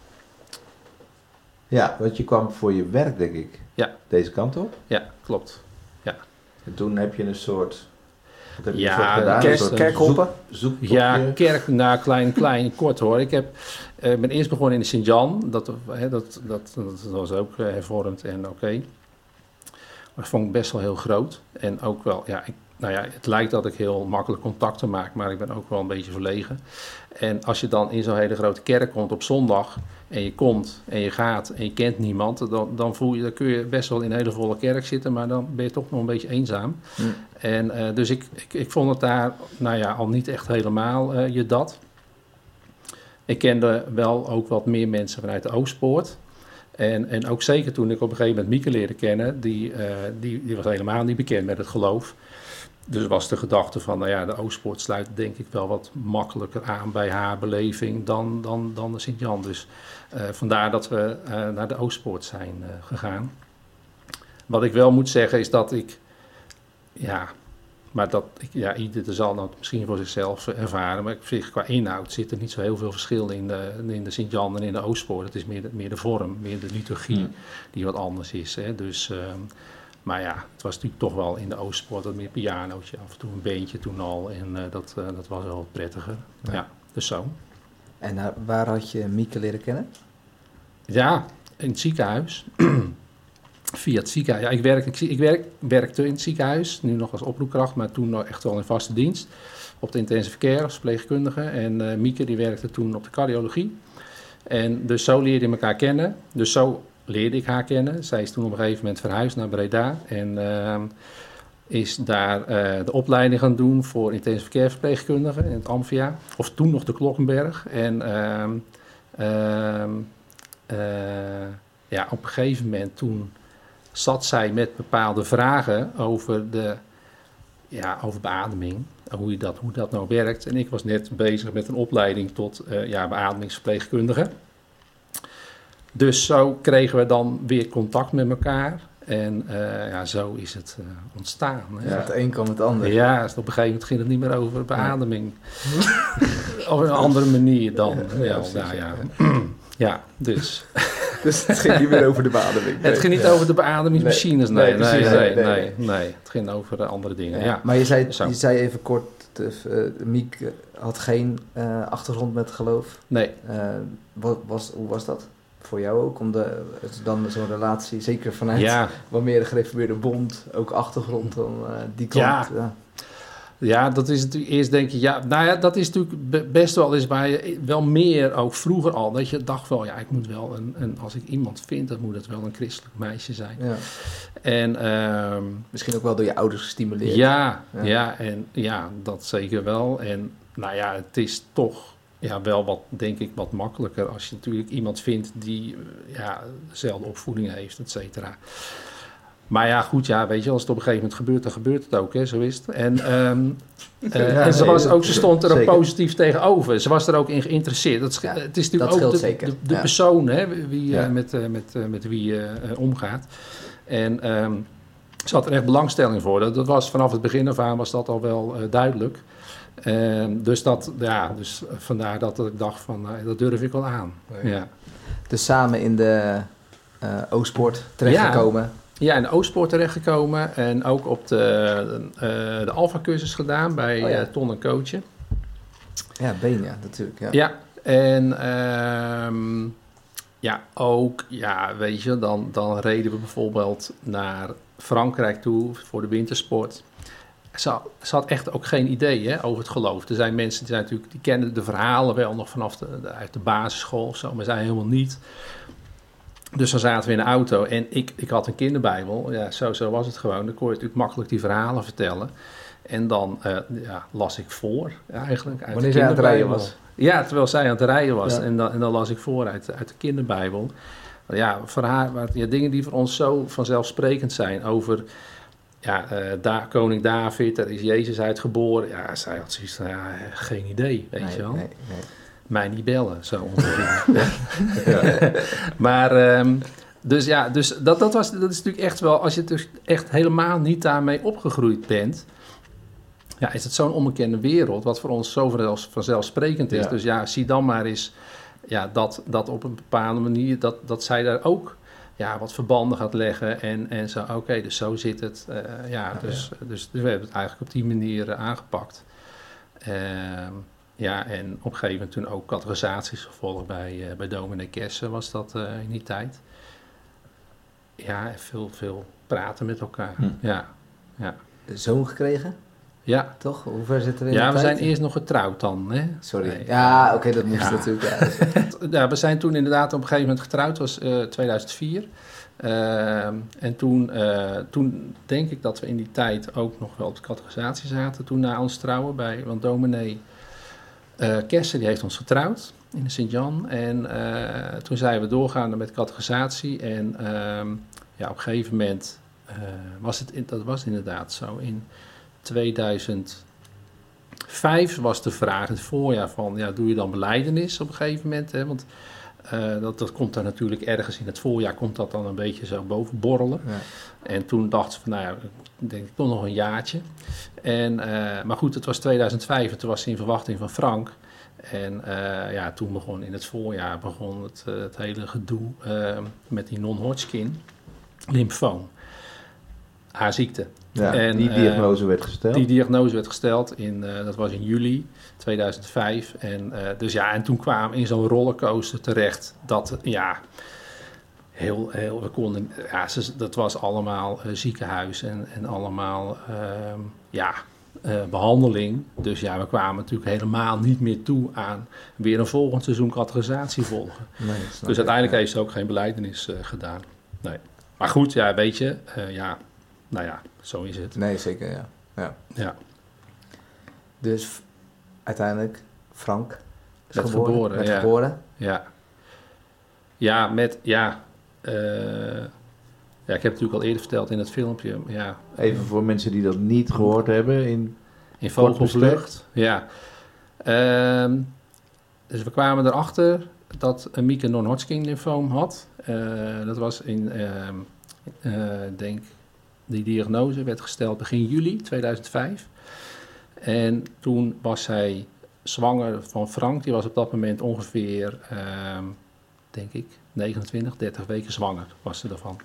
Ja, want je kwam voor je werk, denk ik, Ja. deze kant op. Ja, klopt. En toen heb je een soort... Wat heb je Ja, gedaan? kerk- een soort kerkhoppen? Zoek, Ja, kerk, nou klein, klein, kort hoor. Ik heb, eh, ben eerst begonnen in de Sint-Jan. Dat, hè, dat, dat, dat was ook hervormd en oké. Maar dat vond ik best wel heel groot. En ook wel, ja, ik, nou ja, het lijkt dat ik heel makkelijk contacten maak, maar ik ben ook wel een beetje verlegen. En als je dan in zo'n hele grote kerk komt op zondag en je komt en je gaat en je kent niemand, dan, dan, voel je, dan kun je best wel in een hele volle kerk zitten, maar dan ben je toch nog een beetje eenzaam. Hm. En eh, dus ik, ik, ik vond het daar, nou ja, al niet echt helemaal eh, je dat. Ik kende wel ook wat meer mensen vanuit de Oostpoort. En, en ook zeker toen ik op een gegeven moment Mieke leerde kennen, die, eh, die, die was helemaal niet bekend met het geloof. Dus was de gedachte van, nou ja, de Oostpoort sluit denk ik wel wat makkelijker aan bij haar beleving dan, dan, dan de Sint-Jan. Dus eh, vandaar dat we eh, naar de Oostpoort zijn gegaan. Wat ik wel moet zeggen is dat ik, ja, maar dat, ja, ieder zal dat misschien voor zichzelf ervaren. Maar ik vind qua inhoud zit er niet zo heel veel verschil in de, in de Sint-Jan en in de Oostpoort. Het is meer de, meer de vorm, meer de liturgie die wat anders is. Hè. Dus, ehm, maar ja, het was natuurlijk toch wel in de Oostpoort wat meer pianootje. Af en toe een beentje toen al. En eh, dat, eh, dat was wel wat prettiger. Ja. Ja, dus zo. En naar- waar had je Mieke leren kennen? Ja, in het ziekenhuis. Via het ziekenhuis. Ja, ik, werk, ik, ik werk, werkte in het ziekenhuis, nu nog als oproepkracht, maar toen nog echt wel in vaste dienst. Op de intensive care verpleegkundige. En eh, Mieke die werkte toen op de cardiologie. En dus zo leerde je elkaar kennen. Dus zo leerde ik haar kennen. Zij is toen op een gegeven moment verhuisd naar Breda. En ehm, is daar eh, de opleiding gaan doen voor intensive care verpleegkundige in het Amphia. Of toen nog de Klokkenberg. En ehm, ehm, eh, ja, op een gegeven moment toen zat zij met bepaalde vragen over, de, ja, over beademing. Hoe, je dat, hoe dat nou werkt. En ik was net bezig met een opleiding tot eh, ja, beademingsverpleegkundige. Dus zo kregen we dan weer contact met elkaar. En eh, ja, zo is het eh, ontstaan. Ja. Het een kwam het ander. Ja, dus op een gegeven moment ging het niet meer over beademing. Op een andere manier dan. Ja, nou ja. ja. ja, dus. Dus het ging niet meer over de bademing. Het ging niet over de beademingsmachines, nee. Nee, Nee, nee, nee, nee, nee, nee, Het ging over andere dingen, ja. Maar je zei, Zo. je zei even kort, de, eh, Miek eh, had geen eh, achtergrond met geloof. Nee, Eh, wat was, hoe was dat? voor jou ook? Om de, dan zo'n relatie, zeker vanuit Ja, wat meer de gereformeerde bond, ook achtergrond dan eh, die kant. Ja. Ja. Dat is natuurlijk eerst denk je, ja, nou ja, dat is natuurlijk be- best wel eens waar je wel meer, ook vroeger al, dat je dacht wel, ja, ik moet wel een, een als ik iemand vind, dan moet het wel een christelijk meisje zijn. Ja. En ehm, Misschien ook wel door je ouders gestimuleerd. ja, Ja. ja, en ja, dat zeker wel. En nou ja, het is toch ja, wel wat, denk ik, wat makkelijker als je natuurlijk iemand vindt die eh, ja, dezelfde opvoeding heeft, et cetera. Maar ja, goed, ja, weet je, als het op een gegeven moment gebeurt, dan gebeurt het ook, hè, zo is het. En, ehm, eh, Ja, en ze, was ook, ze stond er ook zeker. positief tegenover. Ze was er ook in geïnteresseerd. Dat, Ja, het is natuurlijk ook de, de, de ja. persoon hè, wie, eh, met, eh, met, met wie je omgaat. En ehm, ze had er echt belangstelling voor. Dat, dat was vanaf het begin af aan was dat al wel duidelijk. Ehm, dus, dat, ja, dus vandaar dat ik dacht van, dat durf ik wel aan. Ja. Dus samen in de O-sport terechtgekomen. Ja, in de Oostpoort terechtgekomen en ook op de, eh de Alpha-cursus gedaan bij Oh ja. eh, Ton en Coachen. Ja, been, ja, natuurlijk. Ja. Ja, en ehm, ja, ook, ja, weet je, dan, dan reden we bijvoorbeeld naar Frankrijk toe voor de wintersport. Ze, had- ze had echt ook geen idee hè, over het geloof. Er zijn mensen die, zijn natuurlijk, die kennen de verhalen wel nog vanaf de, de- uit de basisschool of zo, maar zij helemaal niet. Dus dan zaten we in de auto en ik, ik had een kinderbijbel. Ja, zo, zo was het gewoon. Dan kon je natuurlijk makkelijk die verhalen vertellen. En dan eh, ja, las ik voor, eigenlijk. Uit Wanneer de zij aan het rijden was. Ja, terwijl zij aan het rijden was. Ja. En, dan, en dan las ik voor uit, uit de kinderbijbel. Ja, voor haar, ja, dingen die voor ons zo vanzelfsprekend zijn. Over ja, eh, Da- koning David, daar is Jezus uitgeboren. Ja, zij had zoiets van, ja, geen idee, weet Nee, je wel. nee, nee. Mij niet bellen, zo ongeveer. maar, ehm, dus ja, dus dat, dat, was, dat is natuurlijk echt wel, als je dus echt helemaal niet daarmee opgegroeid bent, ja, is het zo'n onbekende wereld, wat voor ons zo vanzelf- vanzelfsprekend is. Ja. Dus ja, zie dan maar eens ja, dat, dat op een bepaalde manier, dat, dat zij daar ook ja, wat verbanden gaat leggen en, en zo, oké, dus zo zit het. Eh, ja, dus, dus, we hebben het eigenlijk op die manier eh, aangepakt. Ehm, ja, en op een gegeven moment toen ook categorisaties gevolgd bij, eh bij dominee Kersen was dat eh, in die tijd. Ja, veel, veel praten met elkaar. Hm. Ja, Zoon gekregen, ja. toch? Hoe ver zitten we in ja we zijn eerst nog getrouwd dan. Hè? Sorry. Nee. Ja, oké, dat moest Ja. natuurlijk. Ja. Ja, we zijn toen inderdaad op een gegeven moment getrouwd, was eh 2004. Ehm, en toen, eh, toen denk ik dat we in die tijd ook nog wel op de categorisatie zaten. Toen na ons trouwen, bij, want dominee eh Kersen die heeft ons getrouwd in de Sint-Jan. En eh, toen zijn we doorgaande met categorisatie. En ehm, ja, op een gegeven moment eh, was het, in- dat was inderdaad zo. In 2005 was de vraag, in het voorjaar van, ja, doe je dan beleidenis op een gegeven moment? Hè? Want dat, dat komt dan natuurlijk ergens in het voorjaar, komt dat dan een beetje zo boven borrelen. Ja. En toen dacht ze van, nou ja, denk ik toch nog een jaartje. En, eh, maar goed, het was 2005 en toen was ze in verwachting van Frank. En eh, ja, toen begon in het voorjaar begon het, eh, het hele gedoe met die non-Hodgkin lymfoom. Haar ziekte. Ja, En, die diagnose werd gesteld. Die diagnose werd gesteld in, dat was in juli 2005. En, dus ja, en toen kwamen we in zo'n rollercoaster terecht. Dat, ja, heel, heel, we konden, ja, ze, dat was allemaal eh, ziekenhuis en, en allemaal, ehm, ja, eh, behandeling. Dus ja, we kwamen natuurlijk helemaal niet meer toe aan weer een volgend seizoen categorisatie volgen. Nee, Dus uiteindelijk Ja. heeft ze ook geen beleidenis eh, gedaan. Nee. Maar goed, ja, weet je, ja, nou ja, zo is het. Nee, zeker, ja. Ja. Dus f- uiteindelijk, Frank is geboren. ja. geboren. Ja. Ja, met, ja, ja, ik heb het natuurlijk al eerder verteld in het filmpje, ja, Even voor mensen die dat niet gehoord hebben. In, in vogelvlucht. Ja. Ehm, dus we kwamen erachter dat Mieke non-Hodgkin lymfoom had. Eh, dat was in, eh, ik denk, die diagnose werd gesteld begin juli 2005. En toen was zij zwanger van Frank. Die was op dat moment ongeveer, ehm, denk ik, 29, 30 weken zwanger was ze ervan.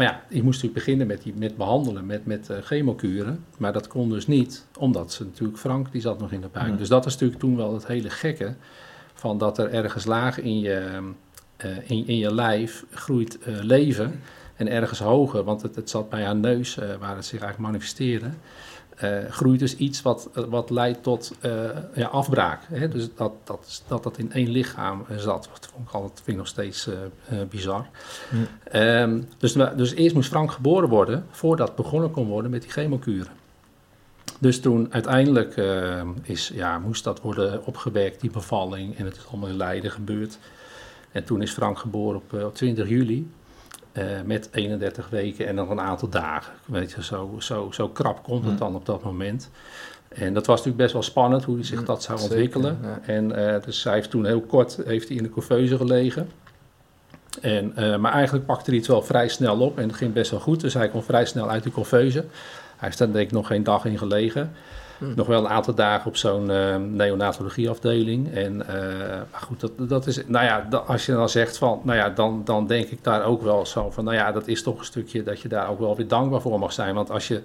Maar ja, ik moest natuurlijk beginnen met, die, met behandelen, met, met eh, chemokuren. Maar dat kon dus niet, omdat ze natuurlijk Frank, die zat nog in de buik. Dus dat is natuurlijk toen wel het hele gekke van dat er ergens laag in je, eh, in, in je lijf groeit eh, leven en ergens hoger, want het, het zat bij haar neus waar het zich eigenlijk manifesteerde, groeit dus iets wat, wat leidt tot eh, ja, afbraak. Hè? Dus dat dat, dat dat in één lichaam eh, zat, dat vond ik, altijd, vind ik nog steeds eh, eh, bizar. Ehm, dus, dus eerst moest Frank geboren worden voordat begonnen kon worden met die chemokuren. Dus toen uiteindelijk eh, is, ja, moest dat worden opgewerkt, die bevalling. En het is allemaal in Leiden gebeurd. En toen is Frank geboren op, eh, op 20 juli. Eh, met 31 weken en nog een aantal dagen. Weet je, zo, zo, zo krap komt het Mm. dan op dat moment. En dat was natuurlijk best wel spannend hoe hij zich Mm, dat zou zeker, ontwikkelen. ja. En eh, dus hij heeft toen heel kort heeft hij in de couveuse gelegen. En, eh, maar eigenlijk pakte hij het wel vrij snel op en het ging best wel goed. Dus hij kon vrij snel uit de couveuse. Hij heeft daar denk ik nog geen dag in gelegen. Hm. Nog wel een aantal dagen op zo'n eh, neonatologieafdeling. En, eh, maar goed, dat, dat is, nou ja, als je dan zegt van, nou ja, dan, dan denk ik daar ook wel zo van, nou ja, dat is toch een stukje dat je daar ook wel weer dankbaar voor mag zijn. Want als je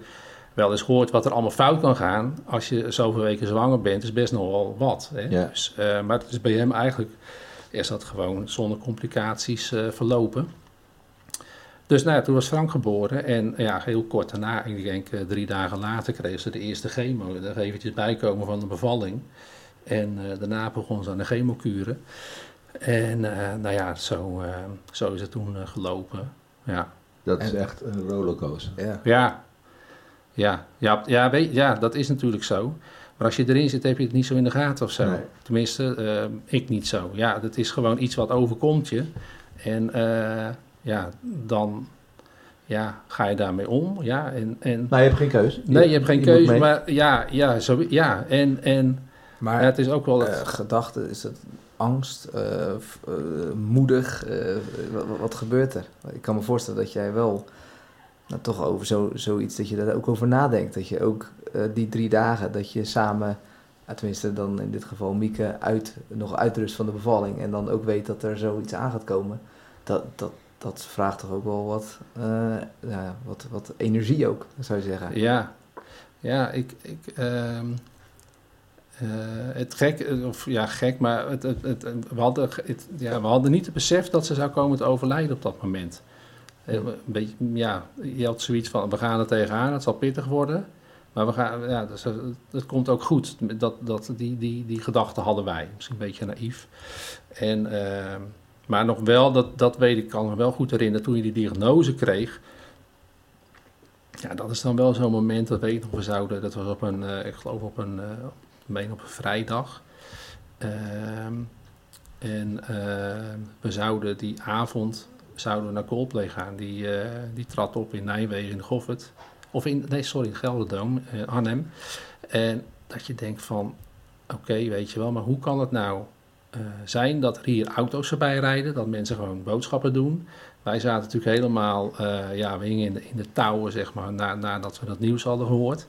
wel eens hoort wat er allemaal fout kan gaan, als je zoveel weken zwanger bent, is best nog wel wat. Hè? Ja. Dus, eh, maar het is bij hem eigenlijk, is dat gewoon zonder complicaties verlopen. Dus nou ja, toen was Frank geboren en ja, heel kort daarna, ik denk eh, drie dagen later, kreeg ze de eerste chemo. Er eventjes bijkomen van de bevalling. En eh, daarna begon ze aan de chemokuren. En eh, nou ja, zo, eh, zo is het toen gelopen. Ja. Dat is En- echt een rollercoaster. Ja. Ja. Ja, ja, ja, weet, ja, dat is natuurlijk zo. Maar als je erin zit, heb je het niet zo in de gaten of zo. Nee. Tenminste, eh, ik niet zo. Ja, dat is gewoon iets wat overkomt je. En eh, ja, dan ja, ga je daarmee om. Ja, en, en, Maar je hebt geen keuze. nee, je hebt geen keuze. Maar ja, ja, zo, ja. En, en Maar het is ook wel... eh, gedachten, is het angst, eh, eh, moedig? eh, wat, wat gebeurt er? Ik kan me voorstellen dat jij wel nou, toch over zo, zoiets, dat je daar ook over nadenkt. Dat je ook die drie dagen, dat je samen, tenminste dan in dit geval Mieke, uit, nog uitrust van de bevalling. En dan ook weet dat er zoiets aan gaat komen. Dat, dat, dat vraagt toch ook wel wat, eh, ja, wat, wat energie ook, zou je zeggen. Ja, ja ik. ik ehm, eh, het gek, eh, of ja, gek, maar het, het, het, we, hadden, het- ja, we hadden niet het besef dat ze zou komen te overlijden op dat moment. Een beetje, ja, je had zoiets van: we gaan er tegenaan, het zal pittig worden. Maar we gaan, ja, dus, het komt ook goed. Dat, dat, die, die, die gedachten hadden wij. Misschien een beetje naïef. En, ehm, maar nog wel, dat, dat weet ik, kan me wel goed herinneren, toen je die diagnose kreeg. Ja, dat is dan wel zo'n moment, dat weet ik nog, we zouden, dat was op een, eh, ik geloof op een, meen op een vrijdag. Ehm, en ehm, we zouden die avond, zouden naar Coldplay gaan. Die, eh, die trad op in Nijmegen, in Goffert. Of in, nee, sorry, in Gelderdoom, Arnhem. En dat je denkt van, oké, weet je wel, maar hoe kan het nou zijn dat er hier auto's voorbij rijden, dat mensen gewoon boodschappen doen. Wij zaten natuurlijk helemaal, eh, ja, we hingen in de, in de touwen, zeg maar, na, nadat we dat nieuws hadden gehoord.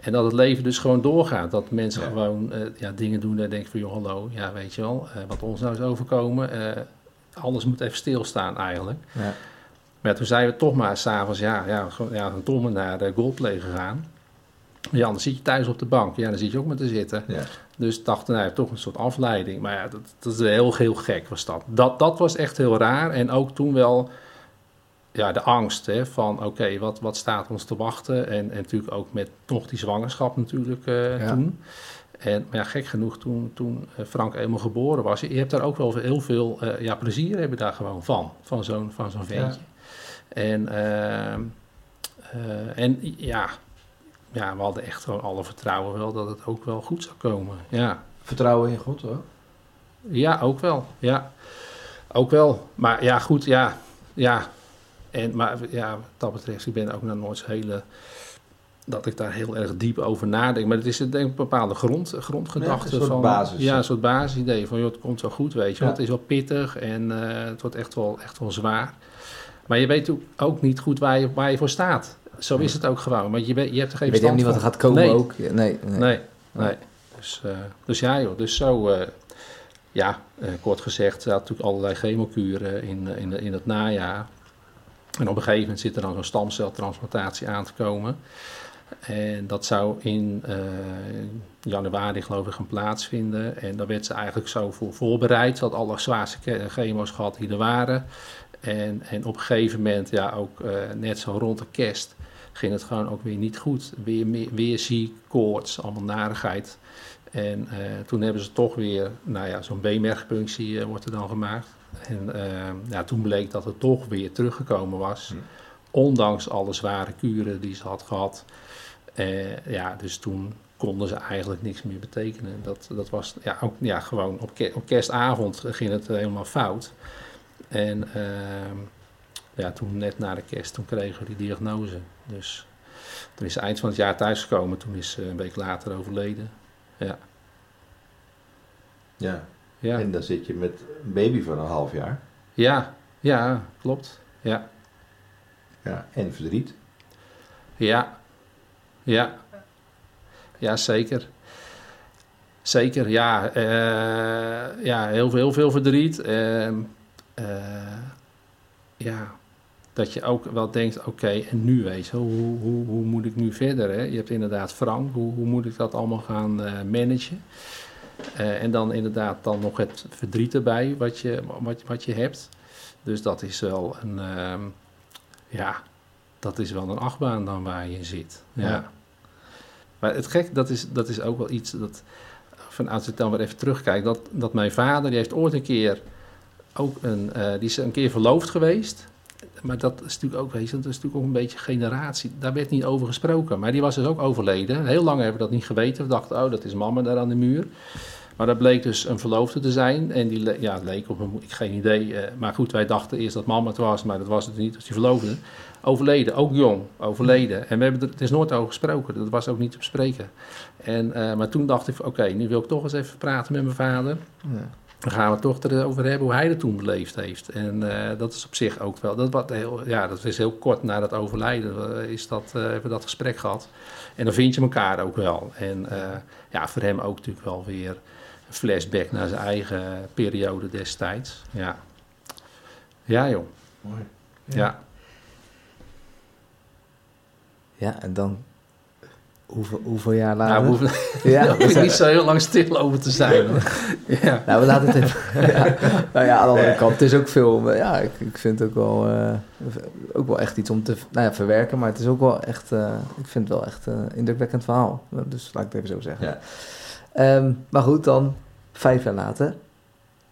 En dat het leven dus gewoon doorgaat. Dat mensen Ja. gewoon eh, ja, dingen doen en denken van, joh, hallo, ja, weet je wel, eh, wat ons nou is overkomen. eh, alles moet even stilstaan eigenlijk. Ja. Maar toen zijn we toch maar s'avonds, ja, ja, gewoon- ja, toch maar naar de Goldplay gegaan. Ja, dan zit je thuis op de bank. Ja, dan zit je ook maar te zitten. Ja. Dus dachten, nou, toch een soort afleiding. Maar ja, dat, dat is heel, heel gek was dat. dat. Dat was echt heel raar. En ook toen wel ja, de angst hè, van, oké, wat, wat staat ons te wachten? En, en natuurlijk ook met nog die zwangerschap natuurlijk eh, Ja. toen. En maar ja, gek genoeg, toen, toen eh, Frank eenmaal geboren was, je hebt daar ook wel heel veel eh, ja, plezier hebben daar gewoon van. Van zo'n, van zo'n ventje. En, ehm, eh, en ja, ja, we hadden echt gewoon alle vertrouwen wel dat het ook wel goed zou komen. Ja. Vertrouwen in God hoor. Ja, ook wel. Ja, ook wel. Maar ja, goed, ja. Ja. En, maar ja, wat dat betreft, ik ben ook nog nooit zo hele... Dat ik daar heel erg diep over nadenk. Maar het is denk ik een bepaalde grond, grondgedachte. Ja, een soort van, basis. Ja, een soort basisidee van, joh, het komt wel goed, weet je. Ja. Want het is wel pittig en eh, het wordt echt wel, echt wel zwaar. Maar je weet ook- ook niet goed waar je, waar je voor staat. Zo is het ook gewoon. Want je, je hebt er geen Je weet helemaal niet wat er gaat komen Nee. ook. Nee, nee. Nee, nee. Dus, eh, dus ja joh, dus zo, eh, ja, eh, kort gezegd, er had natuurlijk allerlei chemokuren in, in, in het najaar. En op een gegeven moment zit er dan zo'n stamceltransplantatie aan te komen. En dat zou in januari, geloof ik, gaan plaatsvinden. En daar werd ze eigenlijk zo voor voorbereid. Ze had alle zwaarste chemo's gehad die er waren. En, en op een gegeven moment, ja, ook net zo rond de kerst, ging het gewoon ook weer niet goed. Weer, meer- weer ziek, koorts, allemaal narigheid. En eh, toen hebben ze toch weer, nou ja, zo'n beenmergpunctie eh, wordt er dan gemaakt. En eh, ja, toen bleek dat het toch weer teruggekomen was. Hm. Ondanks alle zware kuren die ze had gehad. Eh, ja, dus toen konden ze eigenlijk niks meer betekenen. Dat, dat was ja, ook ja, gewoon op kerstavond ging het helemaal fout. En ehm, ja, toen net na de kerst, toen kregen we die diagnose. Dus toen is eind van het jaar thuisgekomen. Toen is ze een week later overleden. Ja. Ja. Ja, En dan zit je met een baby van een half jaar. ja, ja klopt. Ja, Ja. En verdriet. ja, ja. Ja, zeker. Zeker, ja. eh, ja, heel veel, heel veel verdriet. Ehm, eh, ja, dat je ook wel denkt, oké, en nu weet je, hoe, hoe, hoe moet ik nu verder? Hè? Je hebt inderdaad Frank, hoe, hoe moet ik dat allemaal gaan eh, managen? Eh, en dan inderdaad dan nog het verdriet erbij wat je, wat, wat je hebt. Dus dat is wel een, ehm, ja, dat is wel een achtbaan dan waar je in zit. Ja. Ja. Maar het gek, dat is, dat is ook wel iets dat, van als ik dan weer even terugkijk, dat, dat mijn vader, die heeft ooit een keer ook een, eh, die is een keer verloofd geweest. Maar dat is natuurlijk ook, je, dat is natuurlijk ook een beetje generatie. Daar werd niet over gesproken. Maar die was dus ook overleden. Heel lang hebben we dat niet geweten. We dachten, oh, dat is mama daar aan de muur. Maar dat bleek dus een verloofde te zijn. En die ja, het leek op een, ik geen idee. eh, maar goed, wij dachten eerst dat mama het was, maar dat was het niet. Was die verloofde. Overleden, ook jong, overleden. En we hebben er, het is nooit over gesproken. Dat was ook niet te bespreken. En, eh, maar toen dacht ik, oké, nu wil ik toch eens even praten met mijn vader. Ja. Dan gaan we het toch erover hebben hoe hij het toen beleefd heeft. En eh, dat is op zich ook wel. Dat, wat heel, ja, dat is heel kort na dat overlijden. eh, is dat, eh, hebben we dat gesprek gehad. En dan vind je elkaar ook wel. En eh, ja, voor hem ook natuurlijk wel weer een flashback naar zijn eigen periode destijds. Ja, ja joh. Mooi. Ja. Ja, en dan hoeveel, hoeveel jaar later? Nou, we hoeven ja, daar hoef ik niet zo heel lang stil over te zijn. ja. Nou, we laten het even. ja. Nou ja, aan de andere kant, het is ook veel. Ja, ik, ik vind het ook wel, eh, ook wel echt iets om te nou ja, verwerken. Maar het is ook wel echt. eh, ik vind het wel echt een indrukwekkend verhaal. Dus laat ik het even zo zeggen. Ja. Ehm, maar goed, dan vijf jaar later.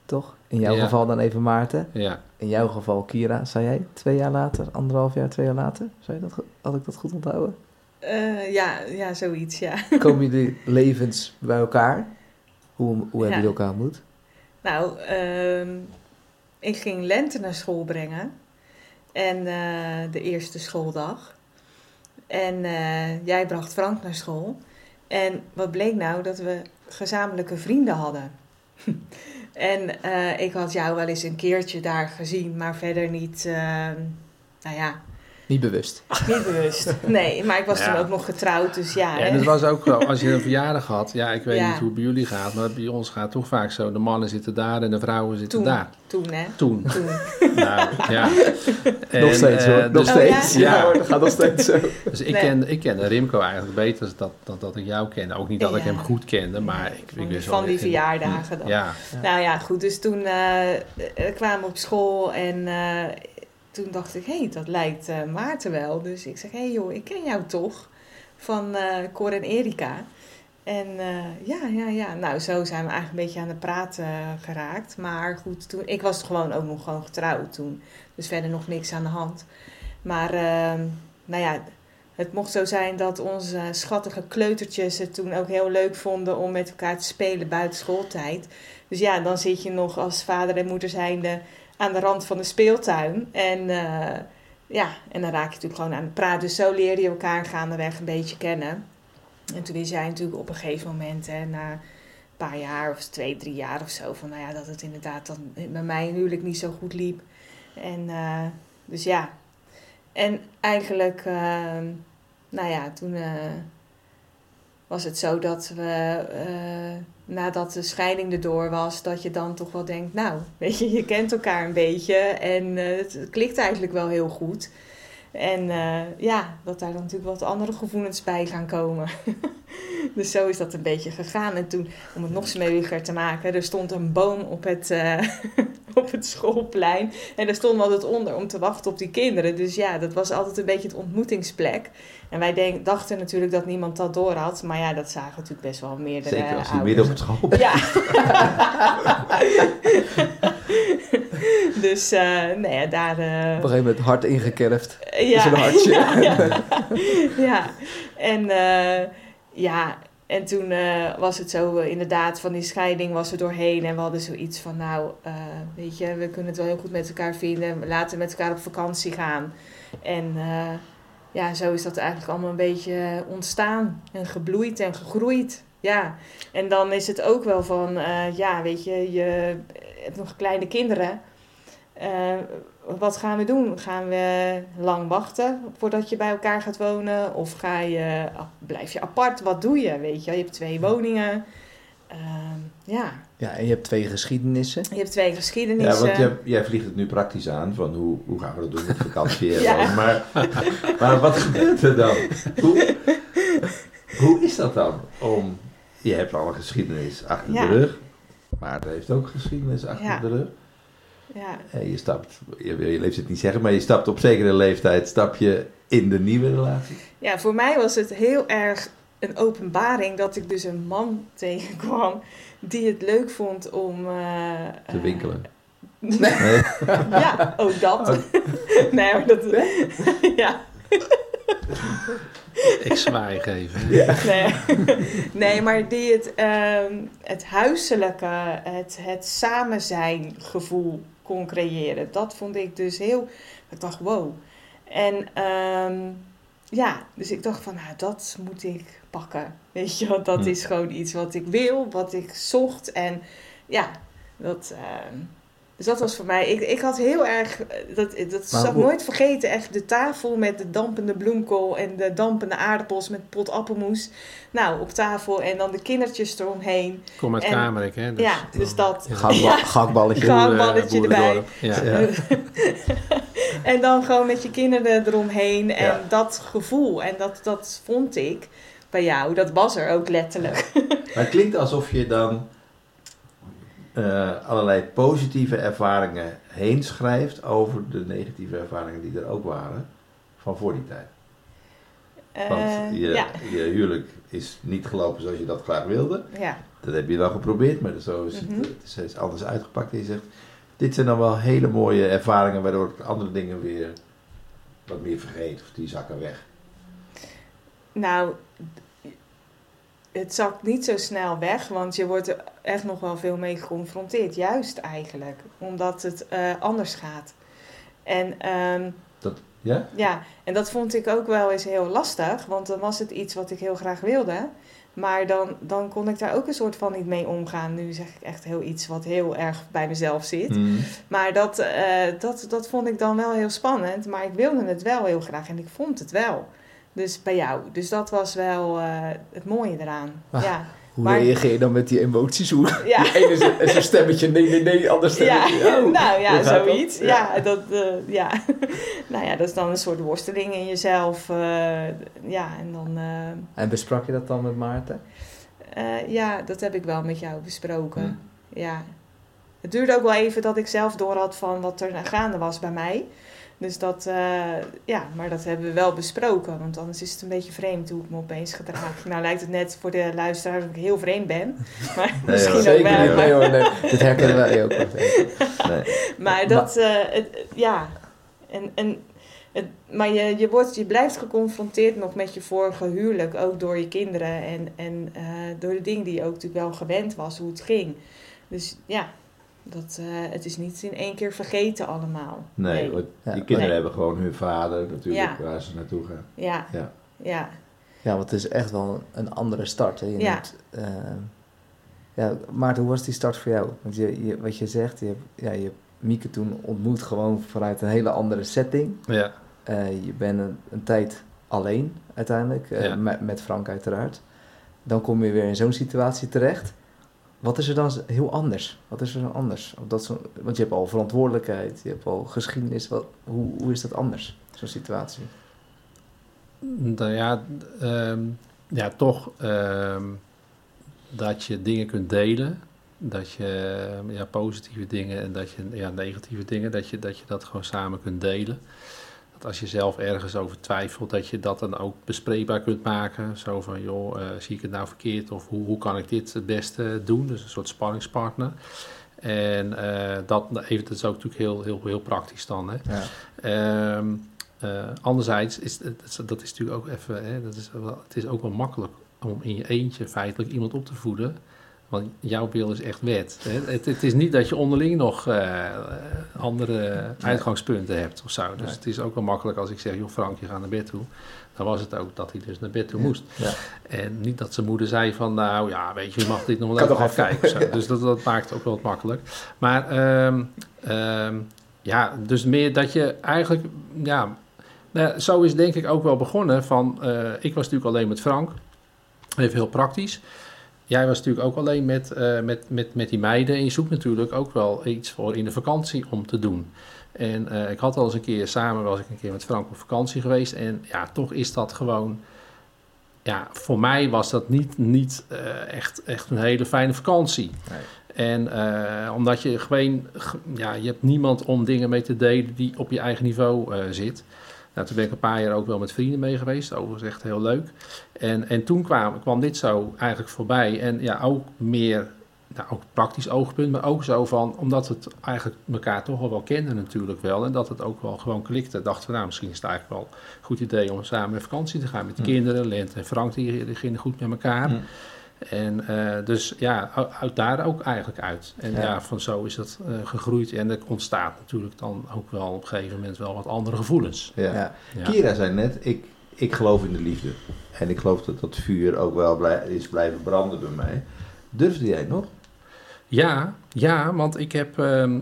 Toch? In jouw Ja. geval dan even Maarten. ja. In jouw geval Kira. Zei jij twee jaar later, anderhalf jaar, twee jaar later? Zei je dat, had ik dat goed onthouden? Eh, ja, ja, zoiets, ja. Komen jullie levens bij elkaar? Hoe, hoe hebben Ja. jullie elkaar ontmoet? Nou, ehm, ik ging Lente naar school brengen. En eh, de eerste schooldag. En eh, jij bracht Frank naar school. En wat bleek nou? Dat we gezamenlijke vrienden hadden. en ik had jou wel eens een keertje daar gezien, maar verder niet, ehm, nou ja, Niet bewust. niet bewust. Nee, maar ik was Ja. toen ook nog getrouwd, dus ja. Ja, en het was ook wel, als je een verjaardag had, ja, ik weet Ja. niet hoe het bij jullie gaat, maar bij ons gaat het toch vaak zo, de mannen zitten daar en de vrouwen zitten Toen. daar. Toen, hè. Toen. Toen. Nou, ja. En, nog steeds eh, hoor. Nog dus, Oh, steeds. ja? Ja, hoor, dat gaat nog steeds zo. dus ik, Nee. ken, ik kende Remco eigenlijk beter dan dat, dat ik jou kende. Ook niet dat ik hem goed kende, maar ik, ik Van die- wist wel... van die verjaardagen dan. Ja, Nou ja, goed. Dus toen eh, eh, kwamen we op school en eh, toen dacht ik, hé, hey, dat lijkt eh, Maarten wel. Dus ik zeg, hé hey, joh, ik ken jou toch van eh Cor en Erika. En eh, ja, ja, ja. Nou, zo zijn we eigenlijk een beetje aan de praat eh, geraakt. Maar goed, toen, ik was gewoon ook nog gewoon getrouwd toen. Dus verder nog niks aan de hand. Maar, ehm, nou ja, het mocht zo zijn dat onze schattige kleutertjes het toen ook heel leuk vonden om met elkaar te spelen buiten schooltijd. Dus ja, dan zit je nog als vader en moeder zijnde aan de rand van de speeltuin. En eh, ja, en dan raak je natuurlijk gewoon aan het praten. Dus zo leer je elkaar gaandeweg een beetje kennen. En toen wist jij natuurlijk op een gegeven moment, hè, na een paar jaar of twee, drie jaar of zo, van nou ja, dat het inderdaad dan bij mij huwelijk niet zo goed liep. En eh, dus ja. En eigenlijk, eh, nou ja, toen eh, was het zo dat we, nadat de scheiding erdoor was, dat je dan toch wel denkt, nou, weet je, je kent elkaar een beetje en eh, het klikt eigenlijk wel heel goed. En eh, ja, dat daar dan natuurlijk wat andere gevoelens bij gaan komen. dus zo is dat een beetje gegaan. En toen, om het nog smeeliger te maken, er stond een boom op het, eh, op het schoolplein. En daar stonden we altijd onder om te wachten op die kinderen. Dus ja, dat was altijd een beetje het ontmoetingsplek. En wij denk, dachten natuurlijk dat niemand dat door had. Maar ja, dat zagen natuurlijk best wel meerdere Zeker als je ouders. midden op het school Ja. dus eh nee, ja, daar... eh, Op een gegeven moment hard ingekerfd. Ja. hartje. ja. En eh, ja, en toen eh, was het zo eh, inderdaad van die scheiding was er doorheen. En we hadden zoiets van, nou, weet je, we kunnen het wel heel goed met elkaar vinden. Laten we met elkaar op vakantie gaan. En ja, zo is dat eigenlijk allemaal een beetje ontstaan en gebloeid en gegroeid. Ja, en dan is het ook wel van, ja, weet je, je hebt nog kleine kinderen. Wat gaan we doen? Gaan we lang wachten voordat je bij elkaar gaat wonen? Of ga je, blijf je apart? Wat doe je? Weet je, je hebt twee woningen. Ehm, ja, Ja, en je hebt twee geschiedenissen. je hebt twee Ja, geschiedenissen. want jij, jij vliegt het nu praktisch aan van hoe, hoe gaan we dat doen met vakantie Ja. Maar, maar wat gebeurt er dan? Hoe, hoe is dat dan? Om, je hebt al een geschiedenis achter Ja. de rug. Maarten heeft ook geschiedenis achter Ja. de rug. Ja. En je stapt, je wil je leeftijd niet zeggen, maar je stapt op zekere leeftijd stap je in de nieuwe relatie. ja, voor mij was het heel erg een openbaring dat ik dus een man tegenkwam die het leuk vond om... eh, Te eh, winkelen. Nee. ja, ook dat. Oh. nee, maar dat... ja. Ik zwaai even. Nee. nee, maar die het, ehm, het huiselijke, het, het samen zijn gevoel kon creëren. Dat vond ik dus heel... Ik dacht, wow. En ehm, ja, dus ik dacht van, nou, dat moet ik pakken. Weet je, want dat Hm. is gewoon iets wat ik wil, wat ik zocht. En ja, dat... ehm, dus dat was voor mij. Ik, ik had heel erg. eh, Dat, dat Maar zal ik nooit vergeten. Echt de tafel met de dampende bloemkool en de dampende aardappels met pot appelmoes. Nou, op tafel en dan de kindertjes eromheen. Kom uit En- Kamerik, hè? Dus ja, dus dat. Gakba- Gakballetje. Gakballetje erbij. Ja. En dan gewoon met je kinderen eromheen. En Ja. dat gevoel. En dat, dat vond ik bij jou. Dat was er ook letterlijk. Maar het klinkt alsof je dan eh, allerlei positieve ervaringen heen schrijft over de negatieve ervaringen die er ook waren van voor die tijd. Want Eh, je, ja, je huwelijk is niet gelopen zoals je dat graag wilde. ja. Dat heb je wel geprobeerd, maar zo is het, Mhm. het is, is anders uitgepakt. En je zegt, dit zijn dan wel hele mooie ervaringen waardoor ik andere dingen weer wat meer vergeet. Of die zakken weg. Nou, het zakt niet zo snel weg, want je wordt er echt nog wel veel mee geconfronteerd. Juist eigenlijk, omdat het eh, anders gaat. En ehm, Ja? ja, en dat vond ik ook wel eens heel lastig, want dan was het iets wat ik heel graag wilde. Maar dan, dan kon ik daar ook een soort van niet mee omgaan. Nu zeg ik echt heel iets wat heel erg bij mezelf zit. Mhm. Maar dat, eh, dat, dat vond ik dan wel heel spannend. Maar ik wilde het wel heel graag en ik vond het wel. Dus bij jou. Dus dat was wel eh, het mooie eraan. Ah. Ja. Hoe Maar- reageer je dan met die emoties? Hoe, Ja. Die ene is een, is een stemmetje, nee, nee, nee, ander Ja, stemmetje. oh. nou ja, dat? zoiets. Ja. Ja, dat, eh, ja. nou ja, dat is dan een soort worsteling in jezelf. eh, ja, en dan, eh, En besprak je dat dan met Maarten? ja, dat heb ik wel met jou besproken. Hm. Ja. Het duurde ook wel even dat ik zelf door had van wat er gaande was bij mij. Dus dat, eh, ja, maar dat hebben we wel besproken. Want anders is het een beetje vreemd hoe ik me opeens gedraag. Nou lijkt het net voor de luisteraar dat ik heel vreemd ben. Maar Nee, misschien ook Zeker wel. niet. Nee hoor, nee. Dit herkennen wij ook wel. Nee. Maar dat, eh, het, ja. En, en, het, maar je, je, wordt, je blijft geconfronteerd nog met je vorige huwelijk, ook door je kinderen en, en eh, door de dingen die je ook natuurlijk wel gewend was, hoe het ging. Dus ja, dat, eh, het is niet in één keer vergeten allemaal. Nee, want Ja, die kinderen nee. hebben gewoon hun vader natuurlijk Ja. waar ze naartoe gaan. Ja, Ja. ja, Ja, want het is echt wel een andere start. Hè? Je Ja. neemt, eh, ja, Maarten, hoe was die start voor jou? Want je, je, wat je zegt, je hebt, ja, je hebt Mieke toen ontmoet gewoon vanuit een hele andere setting. Ja. Eh, je bent een, een tijd alleen uiteindelijk, eh, Ja. met, met Frank uiteraard. Dan kom je weer in zo'n situatie terecht. Wat is er dan heel anders? Wat is er dan anders? Dat zo, want je hebt al verantwoordelijkheid, je hebt al geschiedenis. Wat, hoe, hoe is dat anders, zo'n situatie? Nou ja, ehm, ja toch ehm, dat je dingen kunt delen. Dat je ja, positieve dingen en dat je ja, negatieve dingen, dat je, dat je dat gewoon samen kunt delen. Dat als je zelf ergens over twijfelt, dat je dat dan ook bespreekbaar kunt maken. Zo van, joh, eh, zie ik het nou verkeerd of hoe, hoe kan ik dit het beste doen? Dus een soort spanningspartner. En eh, dat, even, dat is ook natuurlijk heel, heel, heel praktisch dan. Hè? Ja. Ehm, eh, anderzijds is dat, dat is natuurlijk ook even, hè, dat is wel, het is ook wel makkelijk om in je eentje feitelijk iemand op te voeden. Want jouw wil is echt wet. Het, het is niet dat je onderling nog eh, andere uitgangspunten hebt of zo. Dus Nee. het is ook wel makkelijk als ik zeg, joh Frank, je gaat naar bed toe. Dan was het ook dat hij dus naar bed toe moest. Ja. En niet dat zijn moeder zei van, nou ja, weet je, je mag dit nog wel even afkijken. of zo. Dus dat, dat maakt het ook wel wat makkelijk. Maar ehm, ehm, ja, dus meer dat je eigenlijk, ja, nou zo is denk ik ook wel begonnen van, eh, ik was natuurlijk alleen met Frank, even heel praktisch. Jij was natuurlijk ook alleen met, eh, met, met, met die meiden en je zoekt natuurlijk ook wel iets voor in de vakantie om te doen. En eh, ik had al eens een keer, samen was ik een keer met Frank op vakantie geweest en ja, toch is dat gewoon ja, voor mij was dat niet, niet eh, echt, echt een hele fijne vakantie. Nee. En omdat je gewoon, ja, je hebt niemand om dingen mee te delen die op je eigen niveau eh, zit. Nou, toen ben ik een paar jaar ook wel met vrienden mee geweest. Overigens echt heel leuk. En, en toen kwam, kwam dit zo eigenlijk voorbij. En ja, ook meer, nou, ook praktisch oogpunt, maar ook zo van, omdat we het eigenlijk elkaar toch al wel kenden natuurlijk wel. En dat het ook wel gewoon klikte. Dachten we, nou, misschien is het eigenlijk wel een goed idee om samen met vakantie te gaan met de Hm. kinderen. Lent en Frank, die, die gingen goed met elkaar. Hm. En eh, dus ja, uit- daar ook eigenlijk uit. En Ja. ja, van zo is dat eh, gegroeid. En er ontstaat natuurlijk dan ook wel op een gegeven moment wel wat andere gevoelens. Ja. Kira zei net, ik, ik geloof in de liefde. En ik geloof dat dat vuur ook wel blij- is blijven branden bij mij. Durfde jij nog? Ja, ja, want ik heb. ehm,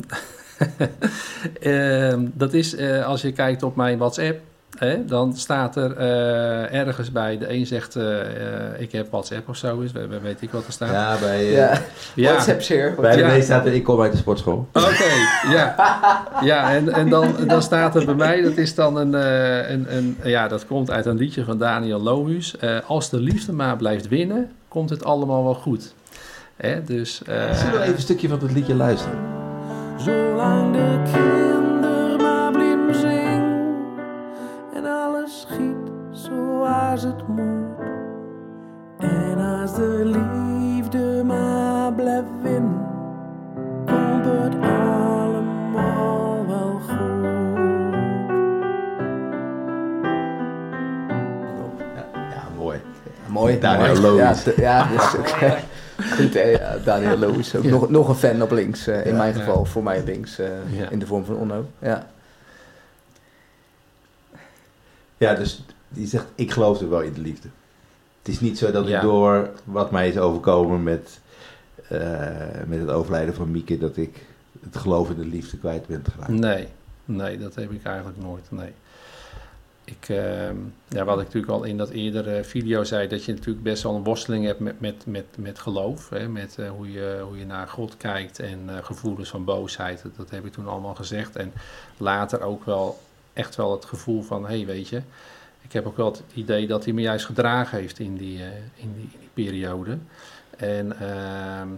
ehm, dat is eh, als je kijkt op mijn WhatsApp. Hè, dan staat er eh, ergens bij. De een zegt: eh, eh, Ik heb WhatsApp of zo. Is, we- we- weet ik wat er staat. Ja, bij, Ja, Ja. WhatsApp share. bij de Ja. staat er, ik kom uit de sportschool. Oké, ja. Ja, en, en dan, dan staat er bij mij, dat is dan een, eh, een, een ja, dat komt uit een liedje van Daniel Lohuus. Eh, als de liefde maar blijft winnen, komt het allemaal wel goed. Hè, dus, eh, Zullen we even een stukje van het liedje luisteren? Zolang de zoals het moet. En als de liefde maar blijft winnen, komt het allemaal wel goed. Ja, mooi. Mooi. Daniel mooi. Lohuis. Ja, ja, dat is ook, goed. ja, Daniel. Ook Ja. nog, nog een fan op links. eh, in Ja. mijn Ja. geval, voor mij links. eh, Ja. In de vorm van Onno. Ja. Ja, dus die zegt, ik geloof er wel in de liefde. Het is niet zo dat ik door wat mij is overkomen met, eh, met het overlijden van Mieke, dat ik het geloof in de liefde kwijt ben geraakt. Nee, nee, dat heb ik eigenlijk nooit. Nee. Ik, ehm, ja, wat ik natuurlijk al in dat eerdere video zei, dat je natuurlijk best wel een worsteling hebt met, met, met, met geloof. Hè? Met eh, hoe, je, hoe je naar God kijkt en eh, gevoelens van boosheid. Dat, dat heb ik toen allemaal gezegd. En later ook wel echt wel het gevoel van, hé hey, weet je, ik heb ook wel het idee dat hij me juist gedragen heeft in die, eh, in die, in die periode. En ehm,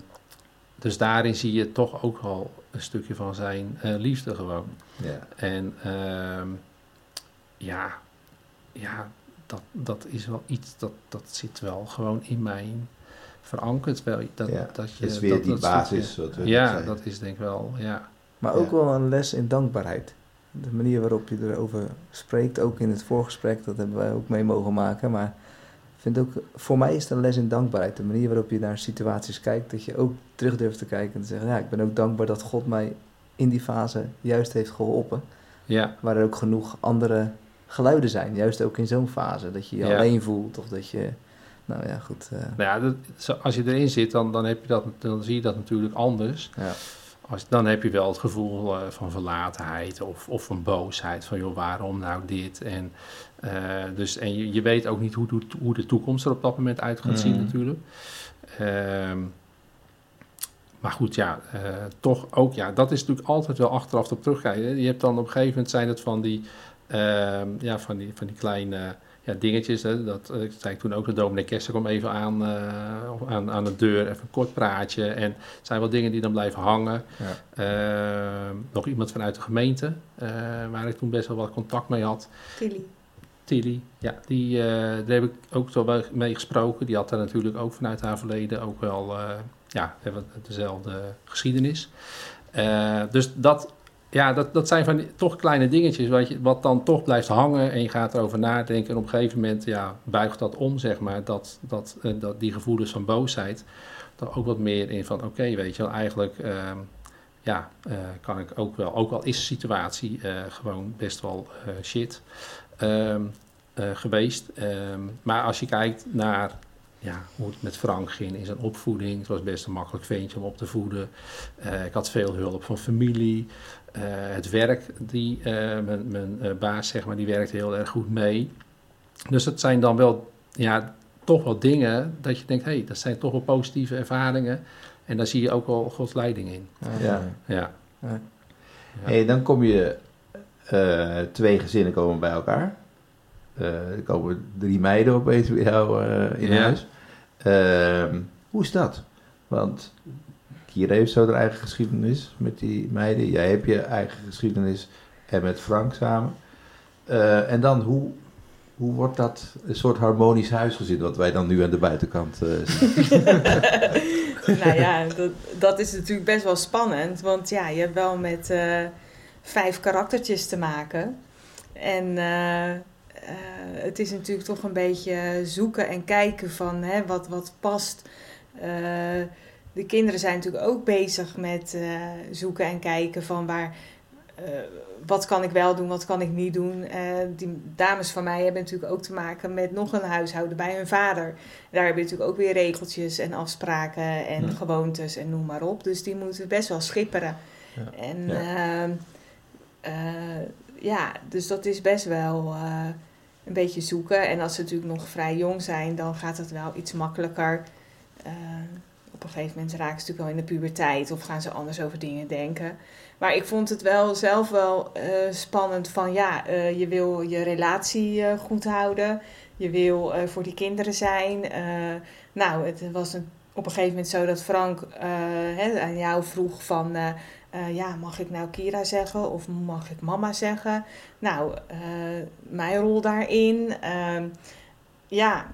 dus daarin zie je toch ook wel een stukje van zijn eh, liefde gewoon. Ja. En ehm, ja, ja dat, dat is wel iets, dat, dat zit wel gewoon in mij verankerd. Wel, dat, Ja, dat je, Het is weer dat, die dat basis. stukje- Wat we ja, dat is denk ik wel, ja. Maar ook Ja. wel een les in dankbaarheid. De manier waarop je erover spreekt, ook in het voorgesprek, dat hebben wij ook mee mogen maken. Maar vind ook, voor mij is het een les in dankbaarheid. De manier waarop je naar situaties kijkt, dat je ook terug durft te kijken en te zeggen, ja, ik ben ook dankbaar dat God mij in die fase juist heeft geholpen. Ja, Waar er ook genoeg andere geluiden zijn, juist ook in zo'n fase. Dat je je Ja. alleen voelt of dat je, nou ja, goed. eh, nou ja, dat, als je erin zit, dan, dan, heb je dat, dan zie je dat natuurlijk anders. ja. Als, dan heb je wel het gevoel eh, van verlatenheid of, of van boosheid. Van joh, waarom nou dit? En, eh, dus, en je, je weet ook niet hoe, de- hoe de toekomst er op dat moment uit gaat zien Mhm. natuurlijk. Ehm, maar goed, ja, eh, toch ook, ja, dat is natuurlijk altijd wel achteraf op terugkijken. Je hebt dan op een gegeven moment zijn het van die, ehm, ja, van die, van die kleine ja, dingetjes. Hè. Dat eh, ik zei toen ook, de dominee Kester kwam even aan, eh, aan, aan de deur, even een kort praatje. En het zijn wel dingen die dan blijven hangen. Ja. Ehm, nog iemand vanuit de gemeente, eh, waar ik toen best wel wat contact mee had. Tilly. Tilly, ja, die, eh, daar heb ik ook zo wel mee gesproken. Die had daar natuurlijk ook vanuit haar verleden ook wel, eh, ja, hebben dezelfde geschiedenis. Eh, dus dat, ja, dat, dat zijn van toch kleine dingetjes wat, je, wat dan toch blijft hangen en je gaat erover nadenken. En op een gegeven moment, ja, buigt dat om, zeg maar, dat, dat, eh, dat die gevoelens van boosheid, dan ook wat meer in van, oké, weet je wel, eigenlijk... ehm, ja, eh, kan ik ook wel. Ook al is de situatie eh, gewoon best wel shit ehm, eh, geweest. Ehm, maar als je kijkt naar ja, hoe het met Frank ging in zijn opvoeding. Het was best een makkelijk ventje om op te voeden. Ik had veel hulp van familie. Eh, het werk, die, eh, mijn, mijn eh, baas zeg maar, die werkte heel erg goed mee. Dus dat zijn dan wel, ja, toch wel dingen dat je denkt, hé, hey, dat zijn toch wel positieve ervaringen. En daar zie je ook wel Gods leiding in. Ja. Ja. Ja. Hey, dan kom je, twee gezinnen komen bij elkaar. Er komen drie meiden opeens bij jou in Ja. huis. Ehm, hoe is dat? Want Kira heeft zo haar eigen geschiedenis met die meiden. Jij hebt je eigen geschiedenis en met Frank samen. Eh, en dan, hoe, hoe wordt dat een soort harmonisch huisgezin, wat wij dan nu aan de buitenkant eh, zien? nou ja, dat, dat is natuurlijk best wel spannend. Want ja, je hebt wel met eh, vijf karaktertjes te maken. En het is natuurlijk toch een beetje zoeken en kijken van hè, wat, wat past. De kinderen zijn natuurlijk ook bezig met eh, zoeken en kijken van waar... eh, wat kan ik wel doen, wat kan ik niet doen? Eh, die dames van mij hebben natuurlijk ook te maken met nog een huishouden bij hun vader. Daar heb je natuurlijk ook weer regeltjes en afspraken en Ja. gewoontes en noem maar op. Dus die moeten best wel schipperen. Ja. En Ja. ja. ja, dus dat is best wel een beetje zoeken. En als ze natuurlijk nog vrij jong zijn, dan gaat het wel iets makkelijker. Op een gegeven moment raken ze natuurlijk al in de puberteit of gaan ze anders over dingen denken. Maar ik vond het wel zelf wel eh, spannend van ja, eh, je wil je relatie eh, goed houden. Je wil voor die kinderen zijn. Nou, het was een, op een gegeven moment zo dat Frank hè, aan jou vroeg van... ja, mag ik nou Kira zeggen of mag ik mama zeggen? Nou, mijn rol daarin. ehm, ja,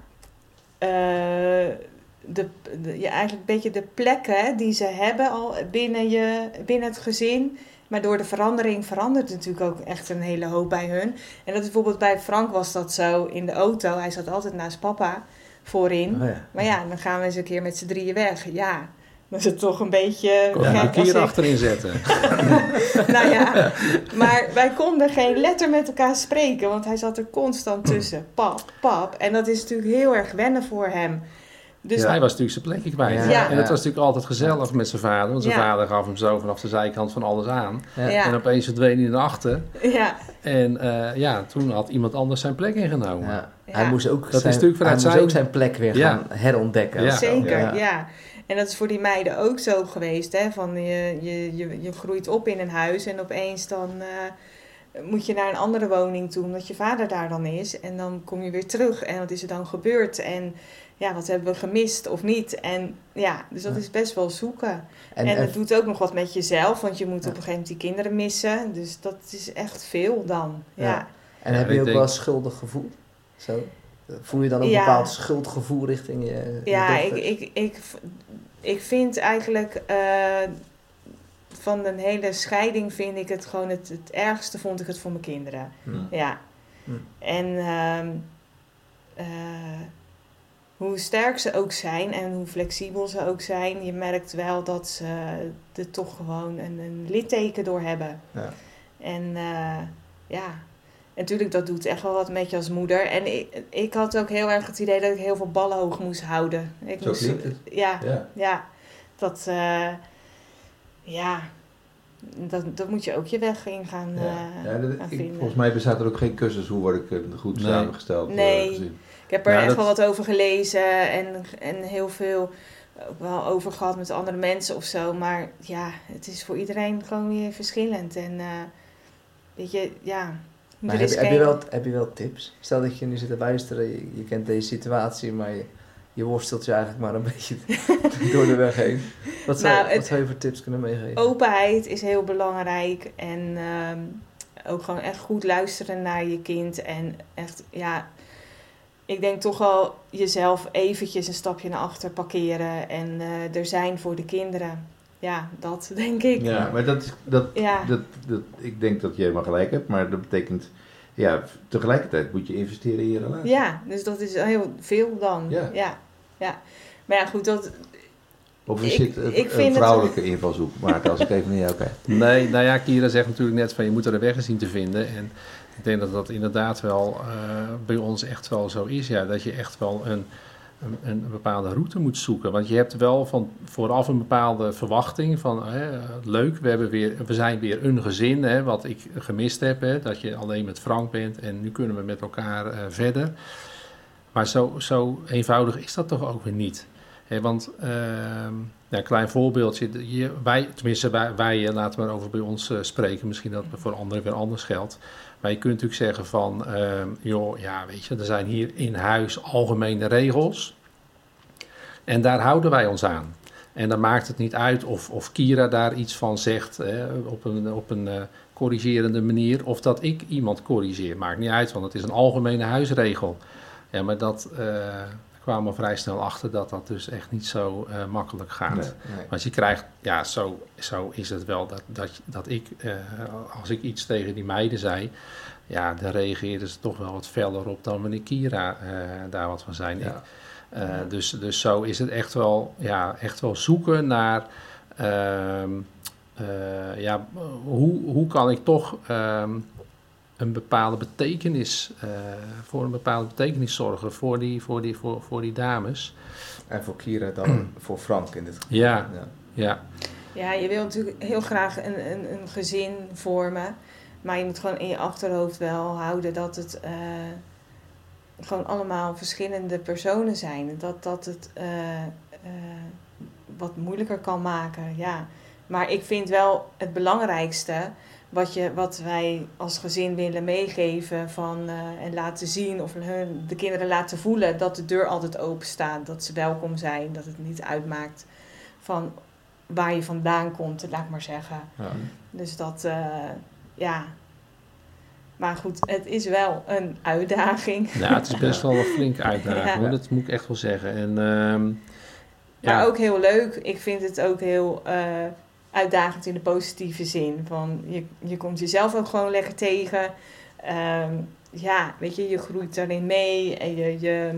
de, de, ja, eigenlijk een beetje de plekken die ze hebben al binnen, je, binnen het gezin. Maar door de verandering verandert natuurlijk ook echt een hele hoop bij hun. En dat is bijvoorbeeld bij Frank was dat zo in de auto. Hij zat altijd naast papa voorin. Oh ja. Maar ja, dan gaan we eens een keer met z'n drieën weg. Ja, dan is het toch een beetje Kon je een ik- achterin zetten. nou ja, maar wij konden geen letter met elkaar spreken, want hij zat er constant tussen. Pap, pap. En dat is natuurlijk heel erg wennen voor hem. Dus Hij was natuurlijk zijn plekje kwijt. Ja. En het was natuurlijk altijd gezellig met zijn vader. Want zijn Ja. vader gaf hem zo vanaf de zijkant van alles aan. En opeens verdween hij naar achter. ja, En eh, ja, toen had iemand anders zijn plek ingenomen. Ja. Ja. Hij moest ook, is zijn, natuurlijk hij vanuit moest zijn- ook zijn plek weer Ja. gaan herontdekken. Zeker, ja. Ja. En dat is voor die meiden ook zo geweest. Hè? Van je, je, je, je groeit op in een huis en opeens dan eh, moet je naar een andere woning toe, omdat je vader daar dan is. En dan kom je weer terug en wat is er dan gebeurd? En ja, wat hebben we gemist of niet? En ja, dus dat is best wel zoeken. En, het doet ook nog wat met jezelf, want je moet Ja. op een gegeven moment die kinderen missen. Dus dat is echt veel dan. Ja, Ja. en heb je ook denk- wel schuldig gevoel? Zo? Voel je dan ook een bepaald schuldgevoel richting je, je ja, ik, ik, ik, ik vind eigenlijk eh, van een hele scheiding vind ik het gewoon het, het ergste vond ik het voor mijn kinderen. Ja. Hm. En ehm, eh, hoe sterk ze ook zijn en hoe flexibel ze ook zijn, je merkt wel dat ze er toch gewoon een, een litteken door hebben. Ja. En eh, ja, en natuurlijk, dat doet echt wel wat met je als moeder. En ik, ik had ook heel erg het idee dat ik heel veel ballen hoog moest houden. Ik Zo moest, klinkt het. Ja, Ja. ja. Dat, eh, ja, dat, dat moet je ook je weg in gaan, Ja. eh, Ja, dat- gaan ik- vinden. volgens mij bestaat er ook geen cursus hoe word ik een goed Nee. samengesteld Nee. gezin. Ik heb er Ja, echt dat- wel wat over gelezen en, en heel veel ook wel over gehad met andere mensen of zo. Maar ja, het is voor iedereen gewoon weer verschillend. En eh, weet je, ja. Maar heb, je wel, heb je wel tips? Stel dat je nu zit te luisteren, je, je kent deze situatie, maar je, je worstelt je eigenlijk maar een beetje door de weg heen. Wat zou, Nou, wat zou je voor tips kunnen meegeven? Openheid is heel belangrijk. En ehm, ook gewoon echt goed luisteren naar je kind. En echt, ja, ik denk toch wel jezelf eventjes een stapje naar achter parkeren. En eh, er zijn voor de kinderen. Ja, dat denk ik. Ja, maar dat, is- dat, Ja. dat, dat, ik denk dat je helemaal gelijk hebt, maar dat betekent, ja, tegelijkertijd moet je investeren in je relatie. Ja, dus dat is heel veel dan. Ja. Ja, ja. Maar ja, goed, dat, Of Ik- het een, ik een vind het- vrouwelijke invalshoek? Maarten, als ik even naar jou kijk. Nee, nou ja, Kira zegt natuurlijk net van je moet er een weg in zien te vinden. En ik denk dat dat inderdaad wel eh, bij ons echt wel zo is. Ja, dat je echt wel een, een, een bepaalde route moet zoeken. Want je hebt wel van vooraf een bepaalde verwachting van hè, leuk, we, hebben weer, we zijn weer een gezin, hè, wat ik gemist heb. Hè, dat je alleen met Frank bent en nu kunnen we met elkaar eh, verder. Maar zo, zo eenvoudig is dat toch ook weer niet. Want ehm, ja, een klein voorbeeldje. Je, wij, tenminste, wij, wij eh, laten we over bij ons spreken. Misschien dat het voor anderen weer anders geldt. Maar je kunt natuurlijk zeggen van, ehm, joh, ja, weet je, er zijn hier in huis algemene regels. En daar houden wij ons aan. En dan maakt het niet uit of, of Kira daar iets van zegt op een, op een eh, corrigerende manier. Of dat ik iemand corrigeer. Maakt niet uit, want het is een algemene huisregel. Ja, maar dat eh, kwamen vrij snel achter dat dat dus echt niet zo eh, makkelijk gaat. Nee. Nee. Want je krijgt, ja, zo, zo is het wel dat, dat, dat ik, eh, als ik iets tegen die meiden zei, ja, dan reageerden ze toch wel wat feller op dan wanneer Kira eh, daar wat van. Ja. Eh, dus, dus zo is het echt wel, ja, echt wel zoeken naar, ehm, eh, ja, hoe, hoe kan ik toch ehm, een bepaalde betekenis, eh, voor een bepaalde betekenis zorgen voor die, voor die, voor, voor die dames. En voor Kira dan voor Frank in dit geval. Ja, ja. ja, je wil natuurlijk heel graag een, een, een gezin vormen. Maar je moet gewoon in je achterhoofd wel houden dat het eh, gewoon allemaal verschillende personen zijn. Dat dat het eh, eh, wat moeilijker kan maken. Ja. Maar ik vind wel het belangrijkste wat, je, wat wij als gezin willen meegeven van, eh, en laten zien of hun, de kinderen laten voelen dat de deur altijd open staat. Dat ze welkom zijn, dat het niet uitmaakt van waar je vandaan komt, laat ik maar zeggen. Ja. Dus dat, eh, ja. Maar goed, het is wel een uitdaging. Ja, het is best wel een flinke uitdaging, Ja. hoor. dat moet ik echt wel zeggen. En, ehm, Maar ja, ook heel leuk. Ik vind het ook heel eh, uitdagend in de positieve zin. Van je, je komt jezelf ook gewoon lekker tegen. Ehm, ja, weet je, je groeit daarin mee. En je, je,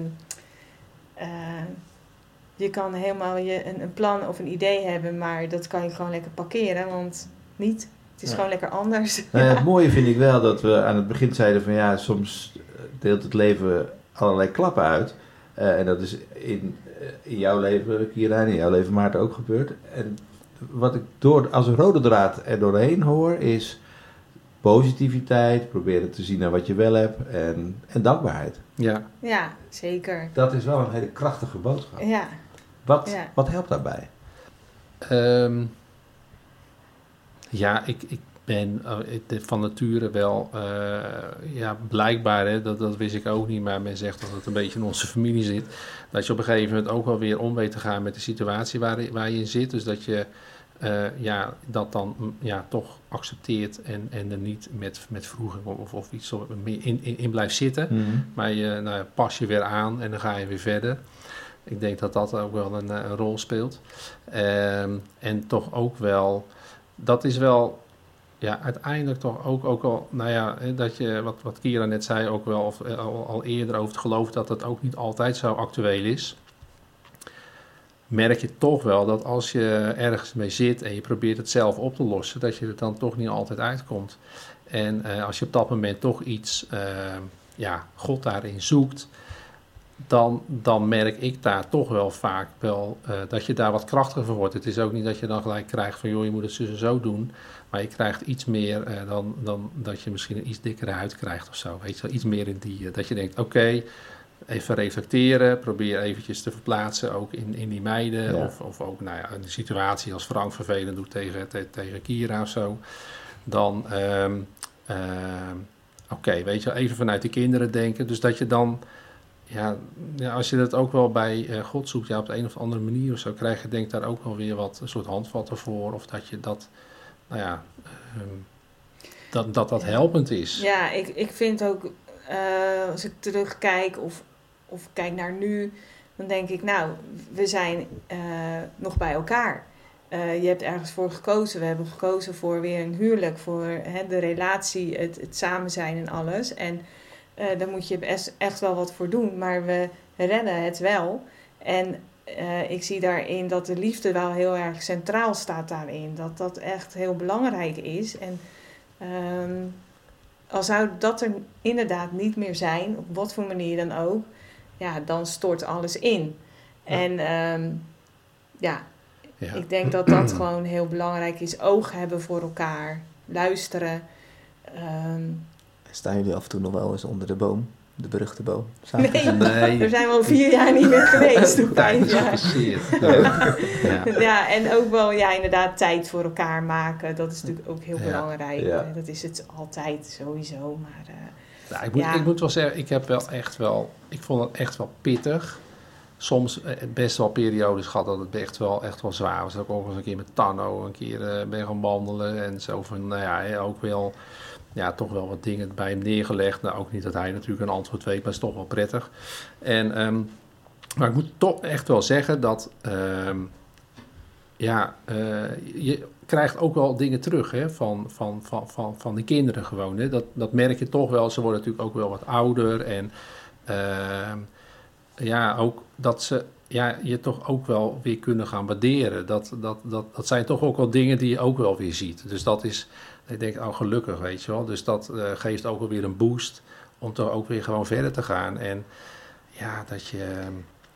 eh, je kan helemaal je, een, een plan of een idee hebben. Maar dat kan je gewoon lekker parkeren. Want niet. Het is Ja. gewoon lekker anders. Nou ja, het mooie vind ik wel dat we aan het begin zeiden van ja, soms eh, deelt het leven allerlei klappen uit. Eh, en dat is in, in jouw leven, Kira, en in jouw leven, Maarten, ook gebeurd. En wat ik door, als een rode draad er doorheen hoor, is positiviteit, proberen te zien naar wat je wel hebt en, en dankbaarheid. ja. Ja, zeker. Dat is wel een hele krachtige boodschap. Ja, Wat, Ja. wat helpt daarbij? Ehm, ja, ik, ik ben eh, van nature wel, eh, ja, blijkbaar, hè, dat, dat wist ik ook niet, maar men zegt dat het een beetje in onze familie zit. Dat je op een gegeven moment ook wel weer om weet te gaan met de situatie waar, waar je in zit. Dus dat je eh, ja, dat dan mm, ja, toch accepteert en, en er niet met, met wroeging of, of iets in, in, in blijft zitten. Maar je nou, pas je weer aan en dan ga je weer verder. Ik denk dat dat ook wel een, eh, een rol speelt. Ehm, en toch ook wel, dat is wel, ja, uiteindelijk toch ook, ook al, nou ja, dat je, wat, wat Kira net zei, ook wel, of eh, al, eerder over het geloof dat het ook niet altijd zo actueel is. Merk je toch wel dat als je ergens mee zit en je probeert het zelf op te lossen, dat je er dan toch niet altijd uitkomt. En eh, als je op dat moment toch iets, eh, ja, God daarin zoekt, dan, dan merk ik daar toch wel vaak wel eh, dat je daar wat krachtiger van wordt. Het is ook niet dat je dan gelijk krijgt van, joh, je moet het zo en zo doen. Maar je krijgt iets meer eh, dan, dan dat je misschien een iets dikkere huid krijgt of zo. Weet je, wel. iets meer in die, eh, dat je denkt, oké, even reflecteren. Probeer eventjes te verplaatsen, ook in, in die meiden. Ja. Of, of ook nou ja, een situatie als Frank vervelend doet tegen, te- tegen Kira of zo. Dan, ehm, ehm, oké, weet je wel, even vanuit de kinderen denken. Dus dat je dan, ja, ja als je dat ook wel bij eh, God zoekt, ja, op de een of andere manier of zo, krijg je denk ik daar ook wel weer wat, een soort handvatten voor. Of dat je dat, nou ja, ehm, dat, dat dat helpend is. Ja, ik, ik vind ook, eh, als ik terugkijk of, of kijk naar nu, dan denk ik, nou, we zijn eh, nog bij elkaar. Eh, je hebt ergens voor gekozen. We hebben gekozen voor weer een huwelijk, voor hè, de relatie, het, het samen zijn en alles. En eh, daar moet je echt wel wat voor doen, maar we redden het wel. En eh, ik zie daarin dat de liefde wel heel erg centraal staat daarin. Dat dat echt heel belangrijk is. En ehm, al zou dat er inderdaad niet meer zijn, op wat voor manier dan ook, ja, dan stort alles in. Ja. En ehm, ja, Ja. ik denk dat dat gewoon heel belangrijk is. Oog hebben voor elkaar, luisteren. Ehm, Staan jullie af en toe nog wel eens onder de boom? De beruchte boom? Nee, Nee. er zijn wel vier jaar niet meer geweest. of vijf jaar. Ja. Ja. Ja, en ook wel ja, inderdaad tijd voor elkaar maken. Dat is natuurlijk ook heel Ja. belangrijk. Ja. Dat is het altijd sowieso. Maar eh, Nou, ik, moet, Ja. ik moet wel zeggen, ik heb wel echt wel, ik vond het echt wel pittig. Soms eh, best wel periodes gehad dat het echt wel, echt wel zwaar was. Ook, ook eens een keer met Tanno, een keer eh, ben gaan wandelen en zo van, nou ja, ook wel, ja, toch wel wat dingen bij hem neergelegd. Nou, ook niet dat hij natuurlijk een antwoord weet, maar is toch wel prettig. En, ehm, maar ik moet toch echt wel zeggen dat, ehm, ja, eh, je krijgt ook wel dingen terug hè, van, van, van, van, van de kinderen gewoon. Hè. Dat, dat merk je toch wel. Ze worden natuurlijk ook wel wat ouder. En ehm, ja, ook dat ze ja, je toch ook wel weer kunnen gaan waarderen. Dat, dat, dat, dat zijn toch ook wel dingen die je ook wel weer ziet. Dus dat is, ik denk, oh gelukkig, weet je wel. Dus dat eh, geeft ook wel weer een boost om toch ook weer gewoon verder te gaan. En ja, dat je... ehm,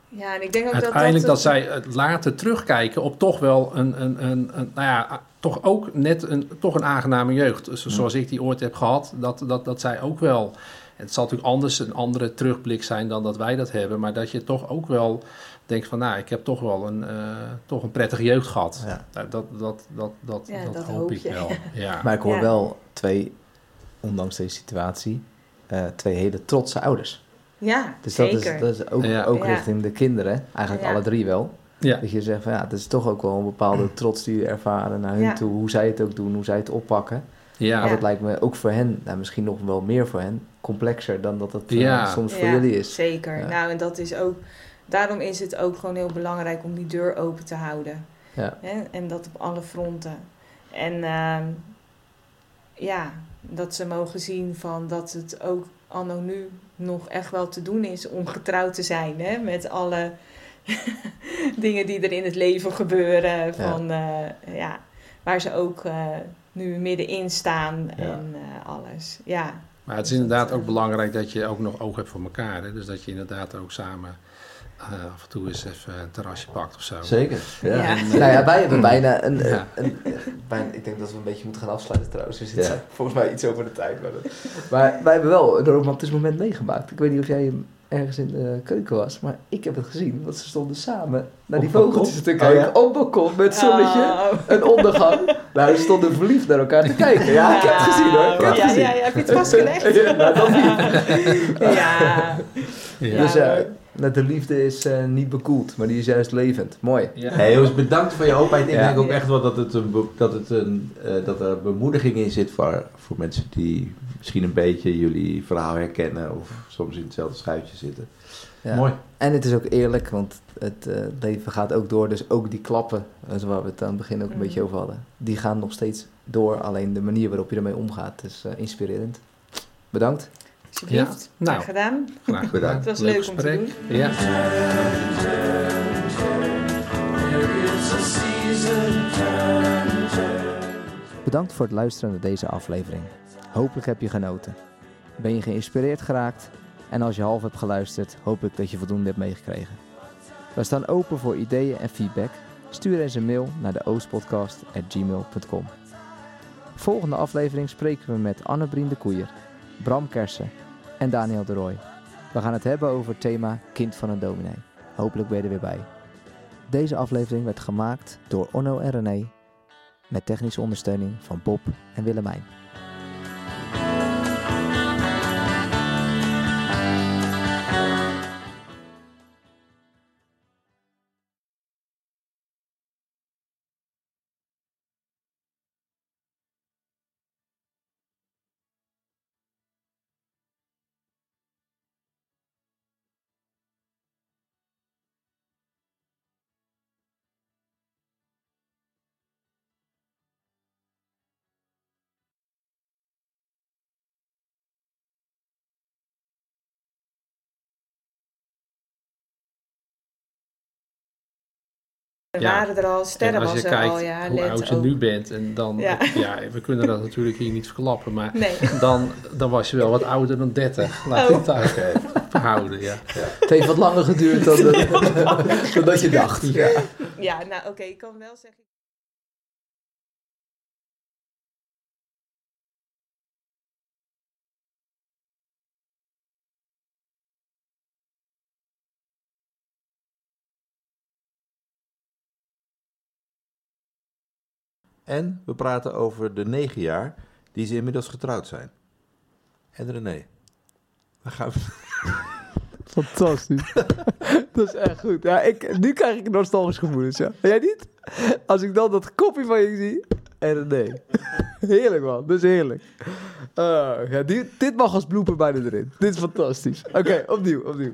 ja, en ik denk ook uiteindelijk dat, dat... dat zij het later terugkijken op toch wel een, een, een, een nou ja, toch ook net een, toch een aangename jeugd. Dus zoals ik die ooit heb gehad, dat, dat, dat zij ook wel. Het zal natuurlijk anders een andere terugblik zijn dan dat wij dat hebben, maar dat je toch ook wel denkt van, nou, ik heb toch wel een, eh, toch een prettige jeugd gehad. Ja. Nou, dat, dat, dat, dat, Ja, dat, dat hoop hoop ik je. wel. Ja. Maar ik hoor Ja. wel twee, ondanks deze situatie, eh, twee hele trotse ouders. Ja, Dus dat zeker. is, dat is ook, Ja. ook Ja. richting de kinderen, eigenlijk Ja. alle drie wel. ja. Dat je zegt van ja, het is toch ook wel een bepaalde trots die je ervaren naar hun Ja. toe, hoe zij het ook doen, hoe zij het oppakken. Ja. Maar dat lijkt me ook voor hen, nou, misschien nog wel meer voor hen, complexer dan dat het eh, soms voor jullie is. Zeker. Ja. Nou, en dat is ook... Daarom is het ook gewoon heel belangrijk om die deur open te houden. Ja. Hè? En dat op alle fronten. En ehm, ja, dat ze mogen zien van dat het ook anno nu nog echt wel te doen is om getrouwd te zijn. Hè? Met alle dingen die er in het leven gebeuren. Van, eh, ja, waar ze ook eh, nu middenin staan Ja. en eh, alles. Ja, Maar het is inderdaad ook belangrijk dat je ook nog oog hebt voor elkaar. Hè? Dus dat je inderdaad ook samen eh, af en toe eens even een terrasje pakt of zo. Zeker. Ja. Ja. En, Nou ja, wij hebben bijna een, Ja. een, een- bijna, ik denk dat we een beetje moeten gaan afsluiten trouwens. We zitten Ja. volgens mij iets over de tijd. Maar, dat- maar wij hebben wel een romantisch moment meegemaakt. Ik weet niet of jij hem ergens in de keuken was, maar ik heb het gezien. Want ze stonden samen naar die vogeltjes te Oh, kijken. ja? Op balkon met zonnetje. Oh. Een ondergang. Nou, ze stonden verliefd naar elkaar te kijken. Ja, ik heb het gezien hoor. Ik heb het ja, gezien. ja, ja, heb je het vastgelegd? Ja, dat niet. ja. Ja. Dus ja. Net de liefde is eh, niet bekoeld, maar die is juist levend. Mooi. Ja. Hey, jongens, bedankt voor je openheid. Ik Ja. denk ook echt wel dat, het een, dat, het een, eh, dat er bemoediging in zit voor, voor mensen die misschien een beetje jullie verhaal herkennen of soms in hetzelfde schuitje zitten. Ja. Mooi. En het is ook eerlijk, want het eh, leven gaat ook door. Dus ook die klappen, waar we het aan het begin ook een Mm. beetje over hadden, die gaan nog steeds door. Alleen de manier waarop je ermee omgaat is eh, inspirerend. Bedankt. Alsjeblieft. Ja, nou. Graag gedaan. Graag Bedankt. Het was Leuk leuk om te gesprek. doen. Ja. Bedankt voor het luisteren naar deze aflevering. Hopelijk heb je genoten. Ben je geïnspireerd geraakt? En als je half hebt geluisterd, hoop ik dat je voldoende hebt meegekregen. We staan open voor ideeën en feedback. Stuur eens een mail naar de oostpodcast.gmail.com Volgende aflevering spreken we met Anne Brien de Koeier, Bram Kersen en Daniel de Rooij. We gaan het hebben over het thema Kind van een dominee. Hopelijk ben je er weer bij. Deze aflevering werd gemaakt door Onno en René met technische ondersteuning van Bob en Willemijn. Er Ja. waren er al, sterren en als was je er kijkt al, ja. hoe oud je ook. nu bent, en dan, Ja. ja. we kunnen dat natuurlijk hier niet verklappen, maar Nee, dan, dan was je wel wat ouder dan 30. Laat Oh. ik het verhouden, ja. Het heeft wat langer geduurd dan, dan dat je dacht. Ja. ja, nou oké, ik kan wel zeggen... En we praten over de negen jaar die ze inmiddels getrouwd zijn. En René. Dan gaan we... Fantastisch. dat is echt goed. Ja, ik, nu krijg ik nostalgisch gevoelens. Ja. Jij niet? Als ik dan dat kopje van je zie. En nee. Heerlijk man, dat heerlijk. Eh, ja, dit mag als blooper bijna erin. Dit is fantastisch. Oké, opnieuw, opnieuw.